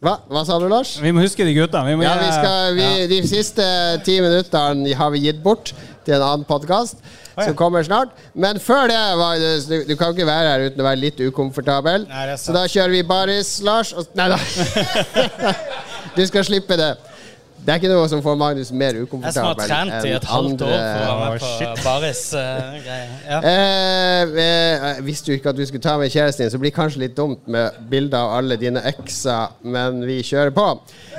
[SPEAKER 2] Hva, Hva sa du, Lars?
[SPEAKER 3] Vi må huske de gutta. Vi må
[SPEAKER 2] Ja, vi skal, vi,
[SPEAKER 3] ja.
[SPEAKER 2] De siste ti minuttene har vi gitt bort til en annen podkast som kommer snart. Men før det var du, du kan ikke være her uten å være litt ukomfortabel.
[SPEAKER 4] Nei.
[SPEAKER 2] Så da kjører vi baris, Lars. Og, nei da. du skal slippe det. Det er ikke noe som får Magnus mer ukomfortabel
[SPEAKER 4] Jeg som har trent i et halvt år for å være med på Baris. uh, greier. ja.
[SPEAKER 2] Eh, eh, visste jo ikke at du skulle ta med kjæresten din, så det blir kanskje litt dumt med bilder av alle dine ekser, men vi kjører på.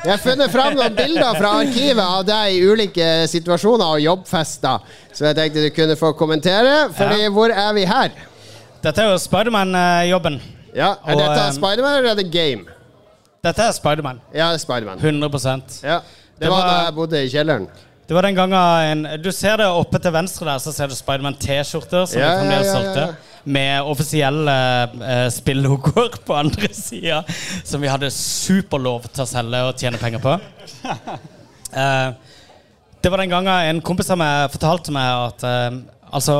[SPEAKER 2] Jeg har funnet fram noen bilder fra arkivet av deg i ulike situasjoner og jobbfester, så jeg tenkte du kunne få kommentere. Fordi hvor er vi her?
[SPEAKER 4] Dette er jo Spiderman-jobben.
[SPEAKER 2] Ja, Er
[SPEAKER 4] Og,
[SPEAKER 2] dette
[SPEAKER 4] eh,
[SPEAKER 2] Spiderman eller er det Game?
[SPEAKER 4] Dette er Spiderman.
[SPEAKER 2] Ja, er Spiderman.
[SPEAKER 4] 100%
[SPEAKER 2] Ja. Det var da jeg bodde i kjelleren.
[SPEAKER 4] Det var den gangen en, Du ser det oppe til venstre der, så ser du Spiderman-T-skjorter som
[SPEAKER 2] Ja, ja, ja, ja.
[SPEAKER 4] Med offisielle eh, spillogoer på andre sida, som vi hadde superlov til å selge og tjene penger på. Eh, det var den gangen en kompis av meg fortalte meg at eh, altså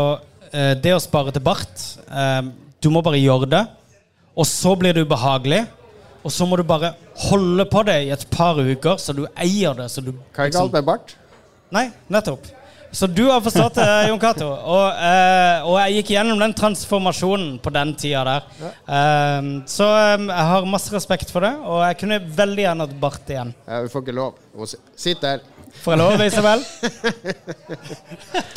[SPEAKER 4] eh, Det å spare til bart eh, Du må bare gjøre det, og så blir det ubehagelig. Og så må du bare holde på det i et par uker, så du eier det. Så du
[SPEAKER 2] Hva er galt med bart?
[SPEAKER 4] Nei, nettopp. Så du har forstått det, Jon Cato. Og, eh, og jeg gikk gjennom den transformasjonen på den tida der. Eh, så eh, jeg har masse respekt for det, og jeg kunne veldig gjerne hatt bart igjen.
[SPEAKER 2] Ja, vi får ikke lov. Du Sitt der.
[SPEAKER 4] Får jeg lov, Isabel?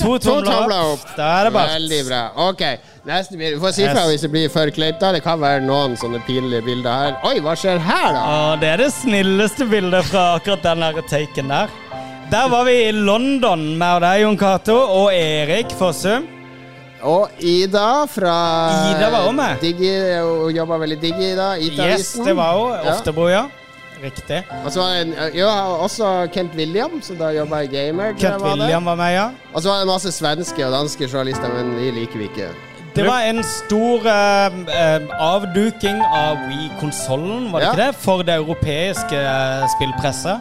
[SPEAKER 4] To
[SPEAKER 2] To tomler opp.
[SPEAKER 4] Da er det bart.
[SPEAKER 2] Veldig bra. Ok, neste bilde. Du får si fra hvis det blir for kleint. Det kan være noen sånne pinlige bilder her. Oi, hva skjer her, da?
[SPEAKER 4] Og det er det snilleste bildet fra akkurat den der taken der. Der var vi i London med deg, Jon Cato, og Erik Fossum.
[SPEAKER 2] Og Ida fra
[SPEAKER 4] Ida var også med.
[SPEAKER 2] Digi, hun jobba digg i Ida.
[SPEAKER 4] Yes,
[SPEAKER 2] Ita-avisen.
[SPEAKER 4] det var
[SPEAKER 2] Ja.
[SPEAKER 4] Oftebro, ja. Riktig.
[SPEAKER 2] Og så var det ja, også Kent William, som da jobba i Gamer.
[SPEAKER 4] Kent
[SPEAKER 2] var.
[SPEAKER 4] William var med, ja.
[SPEAKER 2] Og så var det masse svenske og danske journalister, men de liker vi ikke.
[SPEAKER 4] Det var en stor eh, avduking av Wii-konsollen, var det
[SPEAKER 2] Ja.
[SPEAKER 4] ikke det? For det europeiske eh, spillpresset.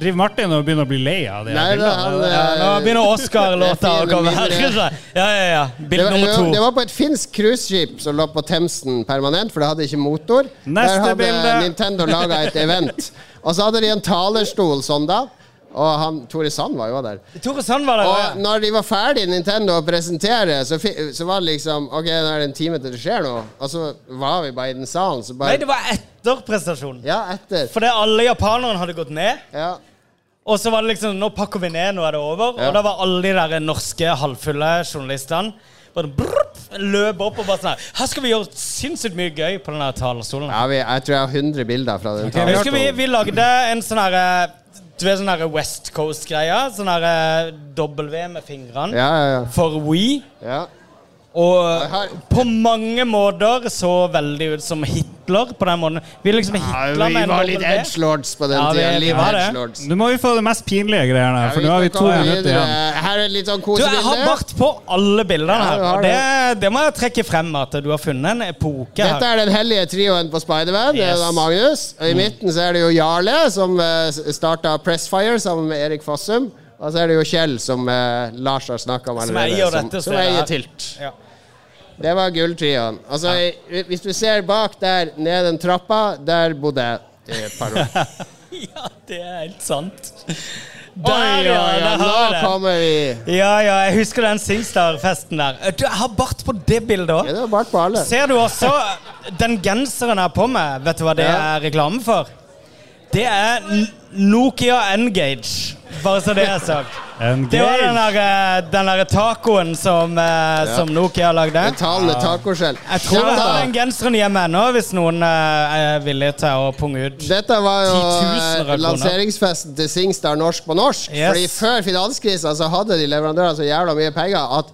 [SPEAKER 3] Driver Martin og begynner å bli lei av det?
[SPEAKER 2] Nei, da, han,
[SPEAKER 4] Ja, nå begynner Oscar-låta å komme her. Ja, ja, ja.
[SPEAKER 2] Bild
[SPEAKER 4] Bilde
[SPEAKER 2] to.
[SPEAKER 4] nummer
[SPEAKER 2] det var på et finsk cruiseskip som lå på Themsen permanent, for det hadde ikke motor.
[SPEAKER 3] Neste
[SPEAKER 2] Der hadde
[SPEAKER 3] bilde.
[SPEAKER 2] Nintendo laga et event. Og så hadde de en talerstol sånn da. Og han, Tore Sand var jo der.
[SPEAKER 4] Tore Sand var der.
[SPEAKER 2] Og
[SPEAKER 4] ja.
[SPEAKER 2] når de var ferdig Nintendo å presentere, så, så var det liksom Ok, nå er det en time til det skjer noe. Og så var vi bare i den salen, så
[SPEAKER 4] Nei, det var etter prestasjonen.
[SPEAKER 2] Ja, etter.
[SPEAKER 4] Fordi alle japanerne hadde gått ned.
[SPEAKER 2] Ja.
[SPEAKER 4] Og så var det liksom Nå pakker vi ned, nå er det over.
[SPEAKER 2] Ja.
[SPEAKER 4] Og da var alle de der norske halvfulle journalistene bare brrrt, løp opp og bare sånn her Her skal vi gjøre sinnssykt mye gøy på den der talerstolen.
[SPEAKER 2] ja vi, jeg tror jeg har 100 bilder fra den
[SPEAKER 4] husker vi, vi lagde en sånn herre Du vet sånn West Coast-greia? Sånn herre W med fingrene.
[SPEAKER 2] Ja, ja, ja.
[SPEAKER 4] For We.
[SPEAKER 2] ja.
[SPEAKER 4] Og på mange måter så veldig ut som Hitler på den måten. Vi liksom
[SPEAKER 2] ja vi var litt edgelords på den
[SPEAKER 4] Ja,
[SPEAKER 2] tida. edgelords.
[SPEAKER 3] Nå må vi få det mest pinlige greiene her, for nå har vi to minutter igjen.
[SPEAKER 2] Her er litt sånn
[SPEAKER 4] Du, jeg har bart på alle bildene her. Ja, det, det må jeg trekke frem, at du har funnet en epoke
[SPEAKER 2] Dette
[SPEAKER 4] her.
[SPEAKER 2] er den hellige trioen på Spiderman. Det er
[SPEAKER 4] Yes.
[SPEAKER 2] Magnus. Og I midten så er det jo Jarle, som uh, starta Pressfire sammen med Erik Fossum. Og så er det jo Kjell, som eh, Lars har snakka om
[SPEAKER 4] Som
[SPEAKER 2] allerede.
[SPEAKER 4] eier
[SPEAKER 2] som,
[SPEAKER 4] dette
[SPEAKER 2] som
[SPEAKER 4] stedet
[SPEAKER 2] eier. Tilt.
[SPEAKER 4] Ja.
[SPEAKER 2] Det var gulltrioen. Altså, ja. Hvis du ser bak der, ned den trappa, der bodde jeg et par år.
[SPEAKER 4] ja, det er helt sant. Der,
[SPEAKER 2] oi,
[SPEAKER 4] ja! ja,
[SPEAKER 2] nå kommer vi.
[SPEAKER 4] Ja, ja, jeg husker den Singstar-festen der. Du, jeg har bart på det bildet òg.
[SPEAKER 2] Ja, det var bart på alle.
[SPEAKER 4] Ser du også den genseren jeg har på meg? Vet du hva det
[SPEAKER 2] Ja.
[SPEAKER 4] er reklame for? Det er Nokia N-Gage. Bare så det er sagt. Det var den der, eh, den der tacoen som, ja. som Nokia lagde.
[SPEAKER 2] Den talende tacoskjell.
[SPEAKER 4] Jeg tror jeg har den genseren hjemme ennå, hvis noen eh, er villig til å punge ut.
[SPEAKER 2] Dette var jo eh, lanseringsfesten til Singstar Norsk på norsk.
[SPEAKER 4] Yes.
[SPEAKER 2] Fordi før finanskrisa så hadde de leverandørene så jævla mye penger at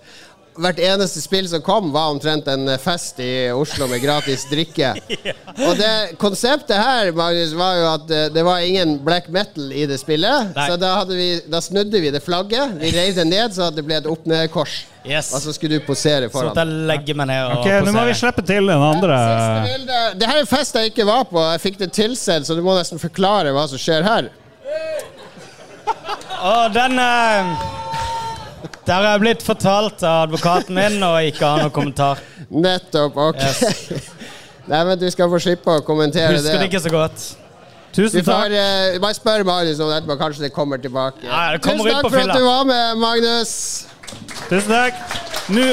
[SPEAKER 2] hvert eneste spill som kom, var omtrent en fest i Oslo med gratis drikke. Og det konseptet her, Magnus, var jo at eh, det var ingen black metal i det spillet.
[SPEAKER 4] Nei.
[SPEAKER 2] Så da, hadde vi, da snudde vi det flagget. Vi reiv det ned så at det ble et opp-ned-kors.
[SPEAKER 4] Yes.
[SPEAKER 2] Og så skulle du posere foran.
[SPEAKER 4] Så jeg meg ned og
[SPEAKER 3] Ok, Nå må vi slippe til den andre.
[SPEAKER 2] Ja. Det her er fest jeg ikke var på. Jeg fikk det tilsendt, så du må nesten forklare hva som skjer her.
[SPEAKER 4] Og den eh, Der har jeg blitt fortalt av advokaten min og ikke har noen kommentar.
[SPEAKER 2] Nettopp. Ok.
[SPEAKER 4] Yes.
[SPEAKER 2] Nei, men du skal få slippe å kommentere
[SPEAKER 4] Husker det
[SPEAKER 2] det.
[SPEAKER 4] ikke så godt.
[SPEAKER 3] Tusen
[SPEAKER 2] får
[SPEAKER 3] takk.
[SPEAKER 2] Uh, bare spør Magnus om det etterpå. Kanskje det kommer tilbake.
[SPEAKER 4] Ja, det kommer
[SPEAKER 2] Tusen takk for at du var med, Magnus.
[SPEAKER 3] Tusen takk. Nå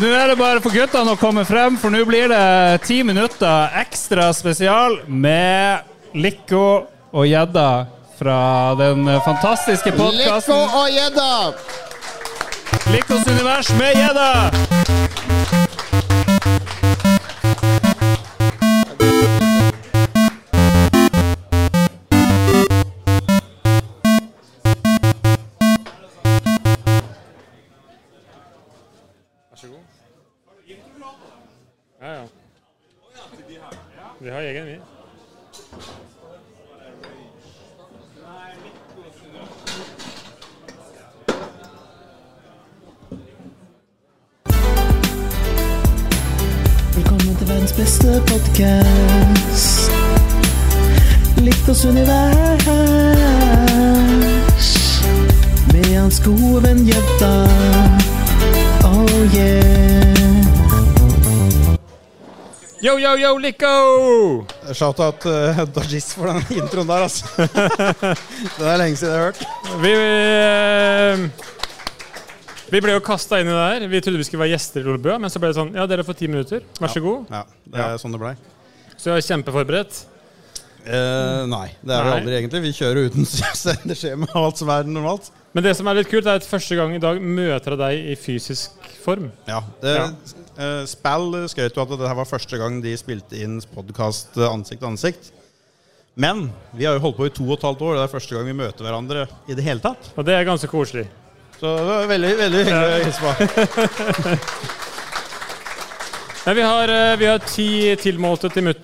[SPEAKER 3] Nå er det bare for guttene å komme frem, for nå blir det ti minutter ekstra spesial med Likko og gjedda fra den fantastiske
[SPEAKER 2] Lekko
[SPEAKER 3] podkasten
[SPEAKER 2] og gjedda.
[SPEAKER 3] Lekos univers med gjedda.
[SPEAKER 5] Yo, Lico!
[SPEAKER 6] Shout-out uh, Dodgies for den introen der, altså. det er lenge siden jeg har hørt.
[SPEAKER 5] Vi, uh, vi ble jo kasta inn i det der. Vi trodde vi skulle være gjester i Lolebø, men så ble det sånn Ja, dere får ti minutter. Vær så god.
[SPEAKER 6] Ja, det er sånn det blei.
[SPEAKER 5] Så jeg er kjempeforberedt.
[SPEAKER 6] Uh, nei, det er vi aldri egentlig. Vi kjører uten sendeskjema og alt som er normalt.
[SPEAKER 5] Men det som er litt kult, er at første gang i dag møter jeg deg i fysisk form.
[SPEAKER 6] Ja, det,
[SPEAKER 5] Ja.
[SPEAKER 6] Eh, Spell skrøt jo at det her var første gang de spilte inn podkast ansikt til ansikt. Men vi har jo holdt på i to og et halvt år, og det er første gang vi møter hverandre i det hele tatt.
[SPEAKER 5] Og det er ganske koselig.
[SPEAKER 6] Så det var veldig, veldig hyggelig å hilse på.
[SPEAKER 5] Men vi har, eh, vi har ti tilmålte timut,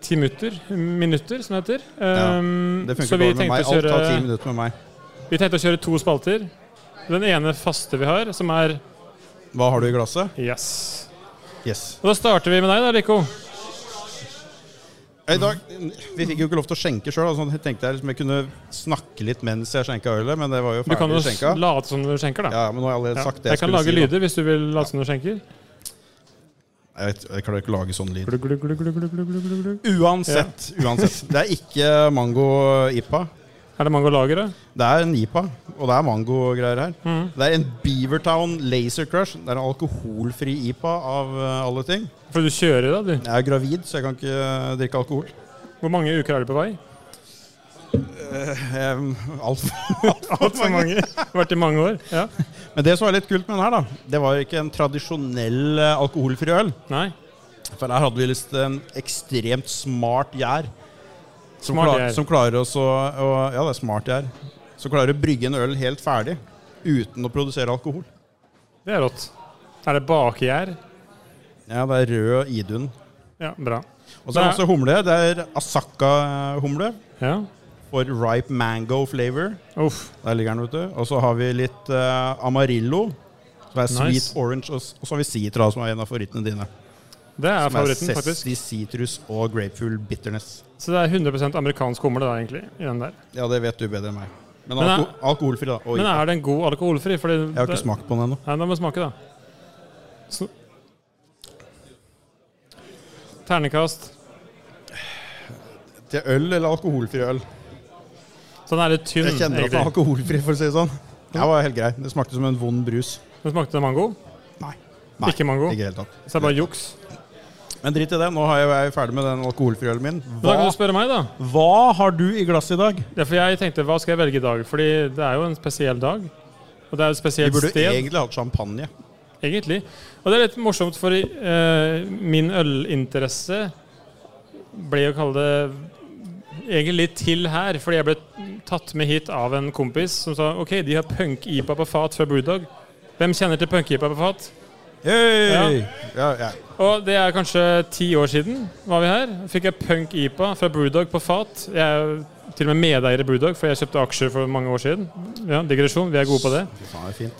[SPEAKER 5] timutter, minutter, som det heter. Um,
[SPEAKER 6] Det funker bare med meg. Alt kjøre, tar ti minutter med meg.
[SPEAKER 5] vi tenkte å kjøre to spalter. Den ene faste vi har, som er
[SPEAKER 6] Hva har du i glasset?
[SPEAKER 5] Yes.
[SPEAKER 6] Yes.
[SPEAKER 5] Og da starter vi med deg, da, Rico.
[SPEAKER 6] I dag, Vi fikk jo ikke lov til å skjenke sjøl, så jeg tenkte jeg liksom jeg kunne snakke litt mens jeg skjenka ølet, men det var jo
[SPEAKER 5] Du kan jo
[SPEAKER 6] ferdig skjenka.
[SPEAKER 5] late som du skjenker, da.
[SPEAKER 6] Ja, men nå har jeg allerede
[SPEAKER 5] Ja.
[SPEAKER 6] sagt det
[SPEAKER 5] Jeg kan
[SPEAKER 6] skulle
[SPEAKER 5] lage
[SPEAKER 6] si, da.
[SPEAKER 5] lyder hvis du vil late som du skjenker.
[SPEAKER 6] Jeg, vet, jeg klarer ikke å lage sånn lyd.
[SPEAKER 5] Uansett.
[SPEAKER 6] Uansett, uansett. Det er ikke mango-ipa.
[SPEAKER 5] Er det mangolager.
[SPEAKER 6] Det er en IPA, og det er mango-greier her.
[SPEAKER 5] Mm.
[SPEAKER 6] Det er en Beavertown Laser Crush. Det er en alkoholfri IPA av eh, alle ting.
[SPEAKER 5] For du kjører, da, du.
[SPEAKER 6] Jeg er gravid, så jeg kan ikke eh, drikke alkohol.
[SPEAKER 5] Hvor mange uker er du på vei?
[SPEAKER 6] Altfor
[SPEAKER 5] Altfor mange. Vært i mange år. Ja.
[SPEAKER 6] Men det som var litt kult med den her, da, det var ikke en tradisjonell eh, alkoholfri øl.
[SPEAKER 5] Nei.
[SPEAKER 6] For der hadde vi lyst til en ekstremt smart gjær. Som, klar, som klarer også å Ja, det er smart gjær. Som klarer å brygge en øl helt ferdig uten å produsere alkohol.
[SPEAKER 5] Det er rått. Er det bakgjær?
[SPEAKER 6] Ja, det er rød Idun.
[SPEAKER 5] Ja, bra.
[SPEAKER 6] Og så er det også humle. Det er Asaka-humle
[SPEAKER 5] Ja.
[SPEAKER 6] for ripe mango flavor.
[SPEAKER 5] Uff.
[SPEAKER 6] Der ligger den, vet du. Og så har vi litt uh, Amarillo. Som er sweet
[SPEAKER 5] Nice.
[SPEAKER 6] orange. Og så har vi Citra, som er en av favorittene dine.
[SPEAKER 5] Det er
[SPEAKER 6] Som
[SPEAKER 5] favoritten,
[SPEAKER 6] er
[SPEAKER 5] faktisk.
[SPEAKER 6] Zesty citrus og grapefruit bitterness.
[SPEAKER 5] Så det er 100 amerikansk humle, da, egentlig. i den der.
[SPEAKER 6] Ja, det vet du bedre enn meg. Men,
[SPEAKER 5] Men
[SPEAKER 6] alko
[SPEAKER 5] er-
[SPEAKER 6] alkoholfri, da. Oi.
[SPEAKER 5] Men er den god alkoholfri? Fordi
[SPEAKER 6] Jeg har ikke smakt på den ennå.
[SPEAKER 5] Nei, da må vi smake, da. Så. Ternekast.
[SPEAKER 6] Til øl eller alkoholfri øl?
[SPEAKER 5] Så den er litt tynn,
[SPEAKER 6] Jeg kjenner at den er alkoholfri, for å si det sånn. Det var helt grei. Det smakte som en vond brus.
[SPEAKER 5] Den smakte mango.
[SPEAKER 6] Nei.
[SPEAKER 5] Ikke mango.
[SPEAKER 6] Ikke helt tatt.
[SPEAKER 5] Så det er bare juks.
[SPEAKER 6] Men drit i det. Nå er jeg- ferdig med den alkoholfrie ølen min.
[SPEAKER 5] Hva, da kan du spørre meg, da.
[SPEAKER 6] hva har du i glasset i dag?
[SPEAKER 5] Ja, for jeg tenkte, hva skal jeg velge i dag? Fordi det er jo en spesiell dag. Og det er et
[SPEAKER 6] Vi
[SPEAKER 5] spesielt
[SPEAKER 6] burde
[SPEAKER 5] sted.
[SPEAKER 6] egentlig hatt champagne.
[SPEAKER 5] Egentlig. Og det er litt morsomt, for uh, min ølinteresse ble å kalle det egentlig litt til her, fordi jeg ble tatt med hit av en kompis som sa ok, de har punk-IPA på fat fra Brewdog. Hvem kjenner til punk-IPA på fat?
[SPEAKER 6] Hey! Ja, ja.
[SPEAKER 5] Og det er kanskje ti år siden var vi her. Fikk jeg punk-IPA fra Brewdog på fat. Jeg er til og med medeier i Brewdog, for jeg kjøpte aksjer for mange år siden. Ja, Digresjon, vi er gode på det.
[SPEAKER 6] Det.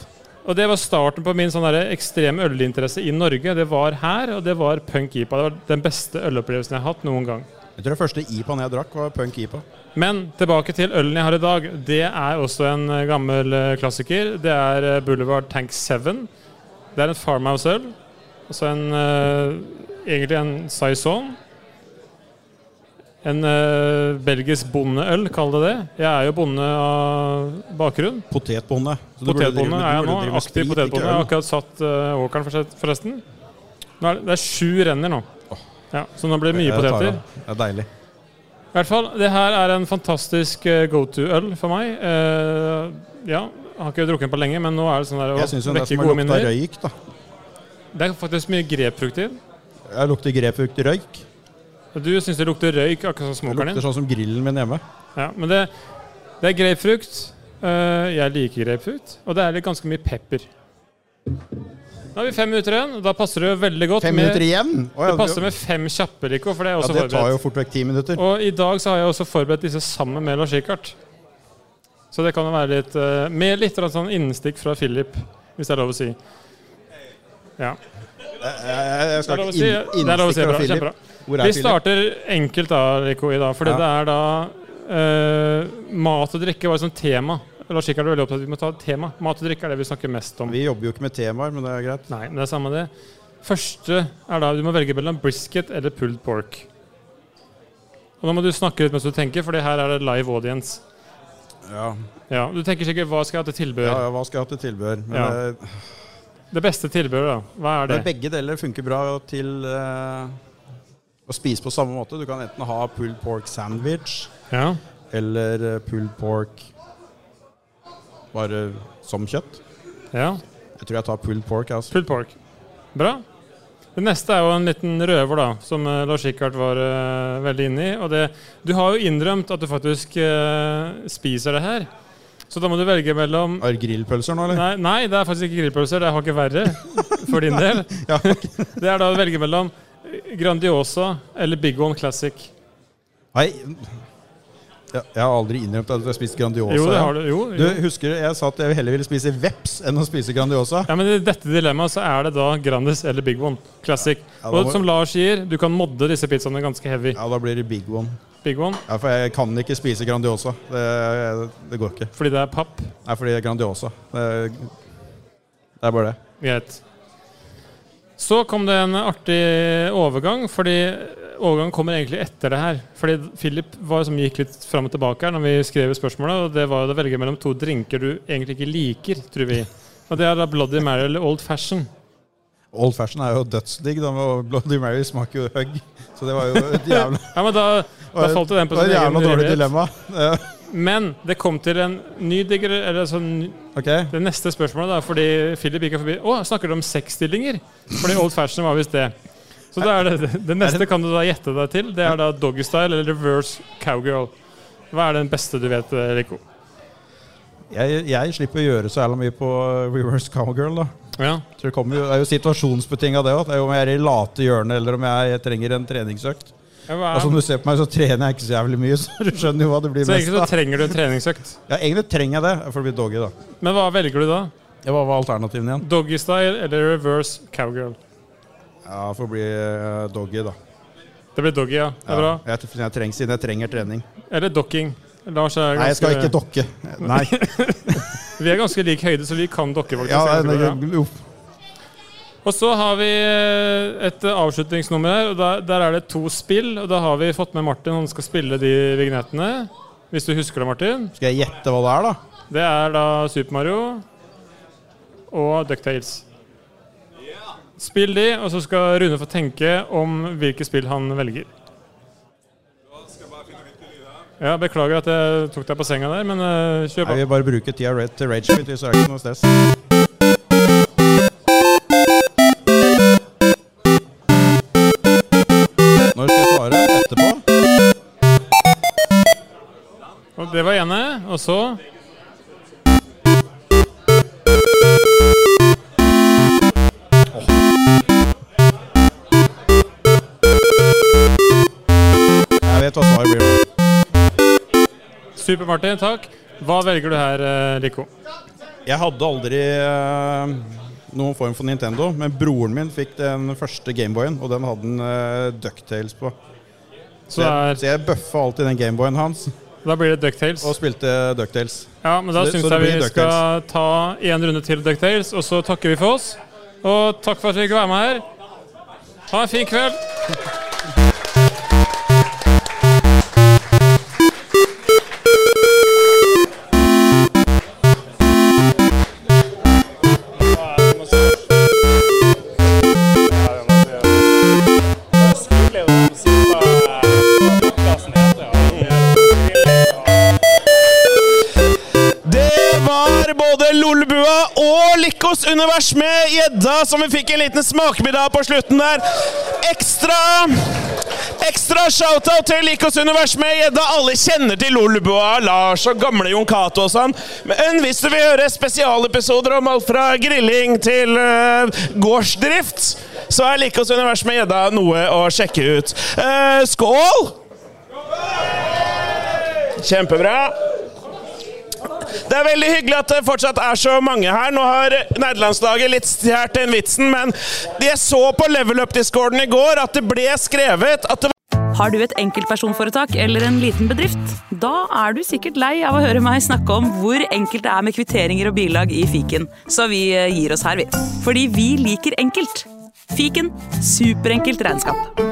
[SPEAKER 5] Og det var starten på min sånn ekstreme ølinteresse i Norge. Det var her, og det var punk-IPA. Det var den beste ølopplevelsen jeg har hatt noen gang.
[SPEAKER 6] Jeg tror det første IPA-en jeg drakk, var Punk IPA.
[SPEAKER 5] Men tilbake til ølen jeg har i dag. Det er også en gammel eh, klassiker. Det er eh, Boulevard Tank 7. Det er en Farmhouse-øl. Altså en uh, Egentlig en Saison. En uh, belgisk bondeøl, kall det det. Jeg er jo bonde av bakgrunn.
[SPEAKER 6] Potetbonde.
[SPEAKER 5] Potetbonde er jeg nå. Aktiv potetbonde. Jeg har akkurat satt uh, åkeren forresten. Er det, det er sju renner nå. Ja, så nå blir det mye poteter.
[SPEAKER 6] Det. Det er deilig.
[SPEAKER 5] I hvert fall, Det her er en fantastisk go to-øl for meg. Uh, ja, har ikke drukket den på lenge, men nå er det sånn der å
[SPEAKER 6] Jeg syns det
[SPEAKER 5] vekke gode minner.
[SPEAKER 6] røyk, da.
[SPEAKER 5] Det er faktisk mye grepfrukt i den.
[SPEAKER 6] Jeg lukter grepfrukt røyk.
[SPEAKER 5] Du syns det lukter røyk, akkurat som
[SPEAKER 6] Det
[SPEAKER 5] smokeren
[SPEAKER 6] lukter sånn som grillen min hjemme.
[SPEAKER 5] Ja, men det, det er grepfrukt. Eh, jeg liker grepfrukt. Og det er litt ganske mye pepper. Da har vi fem minutter igjen, da passer det veldig godt
[SPEAKER 6] Fem
[SPEAKER 5] med
[SPEAKER 6] minutter igjen? Oh, ja,
[SPEAKER 5] Det passer med fem kjappe, Rico, for det er
[SPEAKER 6] ja,
[SPEAKER 5] også
[SPEAKER 6] det tar jo fort vekk ti minutter.
[SPEAKER 5] Og i dag så har jeg også forberedt disse sammen med Lars Rikard. Så det kan jo være litt eh, Med litt sånn innstikk fra Philip, hvis det er lov å si. Ja,
[SPEAKER 6] Jeg, skal ikke
[SPEAKER 5] si.
[SPEAKER 6] inn,
[SPEAKER 5] Det er si. Bra,
[SPEAKER 6] fra Philip.
[SPEAKER 5] kjempebra. Vi starter enkelt da, Rico, i dag. Fordi
[SPEAKER 6] Ja.
[SPEAKER 5] det er da uh, Mat og drikke var et sånt tema. Lars Rikard er veldig opptatt av at vi må ta et tema. Mat og drikke er det vi snakker mest om.
[SPEAKER 6] Vi jobber jo ikke med temaer, men det er greit.
[SPEAKER 5] Nei, men det er samme det. Første er da du må velge mellom brisket eller pulled pork. Og Nå må du snakke litt mens du tenker, for her er det live audience.
[SPEAKER 6] Ja,
[SPEAKER 5] Ja, Du tenker sikkert hva skal jeg ha til tilbehør?
[SPEAKER 6] ja, ja hva skal jeg ha til tilbehør? Men
[SPEAKER 5] Ja.
[SPEAKER 6] det,
[SPEAKER 5] Det beste tilbehøret, da. Hva er det?
[SPEAKER 6] begge deler funker bra til eh, å spise på samme måte. Du kan enten ha pulled pork sandwich
[SPEAKER 5] Ja,
[SPEAKER 6] eller eh, pulled pork bare som kjøtt.
[SPEAKER 5] ja.
[SPEAKER 6] Jeg tror jeg tar pulled pork. Altså.
[SPEAKER 5] Pulled pork. Bra. Det neste er jo en liten røver, da, som eh, Lars Rikard var uh, veldig inne i. Og det, du har jo innrømt at du faktisk uh, spiser det her. Så da må du velge mellom
[SPEAKER 6] Har du grillpølser nå, eller?
[SPEAKER 5] Nei, nei, det er faktisk ikke grillpølser. Det er hakket verre for din del.
[SPEAKER 6] Ja,
[SPEAKER 5] Det er da å velge mellom Grandiosa eller Big One Classic.
[SPEAKER 6] Nei, jeg, jeg har aldri innrømt at du har spist Grandiosa.
[SPEAKER 5] Jo, det har du. Jo,
[SPEAKER 6] Du, husker jeg sa at jeg heller ville spise veps enn å spise Grandiosa?
[SPEAKER 5] Ja, men I dette dilemmaet så er det da Grandis eller Big One Classic.
[SPEAKER 6] Ja, da
[SPEAKER 5] Og som Lars sier, du kan modde disse pizzaene ganske heavy.
[SPEAKER 6] Ja, da blir det big one.
[SPEAKER 5] Big One,
[SPEAKER 6] Ja, For jeg kan ikke spise Grandiosa. Det, det går ikke.
[SPEAKER 5] fordi det er papp.
[SPEAKER 6] Nei, fordi det er Grandiosa. Det, det er bare det.
[SPEAKER 5] Greit. Så kom det en artig overgang, fordi overgangen kommer egentlig etter det her. Fordi Philip var som gikk litt fram og tilbake her når vi skrev spørsmålet, og det var å velge mellom to drinker du egentlig ikke liker, tror vi. Og det er da Bloody Mary eller Old Fashion.
[SPEAKER 6] Old fashion er jo dødsdigg. da, og Bloody Mary smaker jo høgg. Så det var jo et jævla,
[SPEAKER 5] Ja, men da, da falt den på sin egen urimelighet.
[SPEAKER 6] dilemma.
[SPEAKER 5] Men det kom til en ny digger, eller altså
[SPEAKER 6] okay.
[SPEAKER 5] Det neste spørsmålet, da, fordi Philip gikk forbi Å, snakker du om sexstillinger? Fordi Old Fashion var visst det. Så det, er det, det neste kan du da gjette deg til. Det er da Doggystyle eller Reverse Cowgirl. Hva er den beste du vet, Rico?
[SPEAKER 6] jeg, jeg slipper å gjøre så jævla mye på reverse cowgirl. da.
[SPEAKER 5] Ja.
[SPEAKER 6] Så det, kommer jo, det er jo situasjonsbetinga, det òg. Om jeg er i late hjørnet, eller om jeg trenger en treningsøkt.
[SPEAKER 5] Ja,
[SPEAKER 6] Og som
[SPEAKER 5] er,
[SPEAKER 6] du ser på meg, så trener jeg ikke så jævlig mye, så du skjønner jo hva det blir
[SPEAKER 5] så
[SPEAKER 6] mest
[SPEAKER 5] egentlig så trenger du en treningsøkt.
[SPEAKER 6] Ja, egentlig trenger jeg det for å bli doggy, da.
[SPEAKER 5] Men hva velger du da?
[SPEAKER 6] Ja, Hva var alternativene igjen?
[SPEAKER 5] Doggystyle eller Reverse Cowgirl?
[SPEAKER 6] Ja, For å bli eh, doggy, da.
[SPEAKER 5] Det blir doggy, ja. Det er bra.
[SPEAKER 6] Jeg, jeg trenger, siden jeg trenger trening.
[SPEAKER 5] Eller docking. Lars er
[SPEAKER 6] Nei, jeg skal ikke dokke. Nei.
[SPEAKER 5] Vi er ganske lik høyde, så vi kan dokke, faktisk.
[SPEAKER 6] Ja,
[SPEAKER 5] det, det, ja.
[SPEAKER 6] nei.
[SPEAKER 5] Og så har vi eh, et avslutningsnummer her. og der, der er det to spill. og Da har vi fått med Martin. Han skal spille de vignettene. Hvis du husker det, Martin.
[SPEAKER 6] Skal jeg gjette hva det er, da?
[SPEAKER 5] Det er da Super Mario og Ducktales. Spill de, og så skal Rune få tenke om hvilke spill han velger. Ja, Beklager at jeg tok deg på senga der, men uh, kjør
[SPEAKER 6] Jeg vil bare bruke tida red til Ragequit, så er det ikke noe stress. Når skal jeg svare? Etterpå?
[SPEAKER 5] Det var ene. Og så Super, Martin. Takk. Hva velger du her, Rico?
[SPEAKER 6] Jeg hadde aldri eh, noen form for Nintendo, men broren min fikk den første Gameboyen, og den hadde han uh, Ducktales på.
[SPEAKER 5] Så er,
[SPEAKER 6] så jeg bøffa alltid den Gameboyen hans
[SPEAKER 5] da blir det Ducktales.
[SPEAKER 6] og spilte Ducktales.
[SPEAKER 5] Ja, men da syns jeg vi
[SPEAKER 6] DuckTales.
[SPEAKER 5] skal ta en runde til Ducktales, og så takker vi for oss. Og takk for at vi fikk være med her. Ha en fin kveld.
[SPEAKER 1] Og univers med gjedda, som vi fikk en liten smakebit av på slutten der. Ekstra Ekstra shout-out til Likos univers med gjedda. Alle kjenner til Lolbua, Lars og gamle Jon Cato og sånn. Men hvis du vil høre spesialepisoder om alt fra grilling til uh, gårdsdrift, så er Likos univers med gjedda noe å sjekke ut. Uh, skål! Kjempebra. Det er veldig hyggelig at det fortsatt er så mange her. Nå har nederlandslaget litt stjålet den vitsen, men jeg så på level up-discorden i går at det ble skrevet at det var
[SPEAKER 7] Har du et enkeltpersonforetak eller en liten bedrift? Da er du sikkert lei av å høre meg snakke om hvor enkelt det er med kvitteringer og bilag i fiken, så vi eh, gir oss her, vi. Fordi vi liker enkelt. Fiken superenkelt regnskap.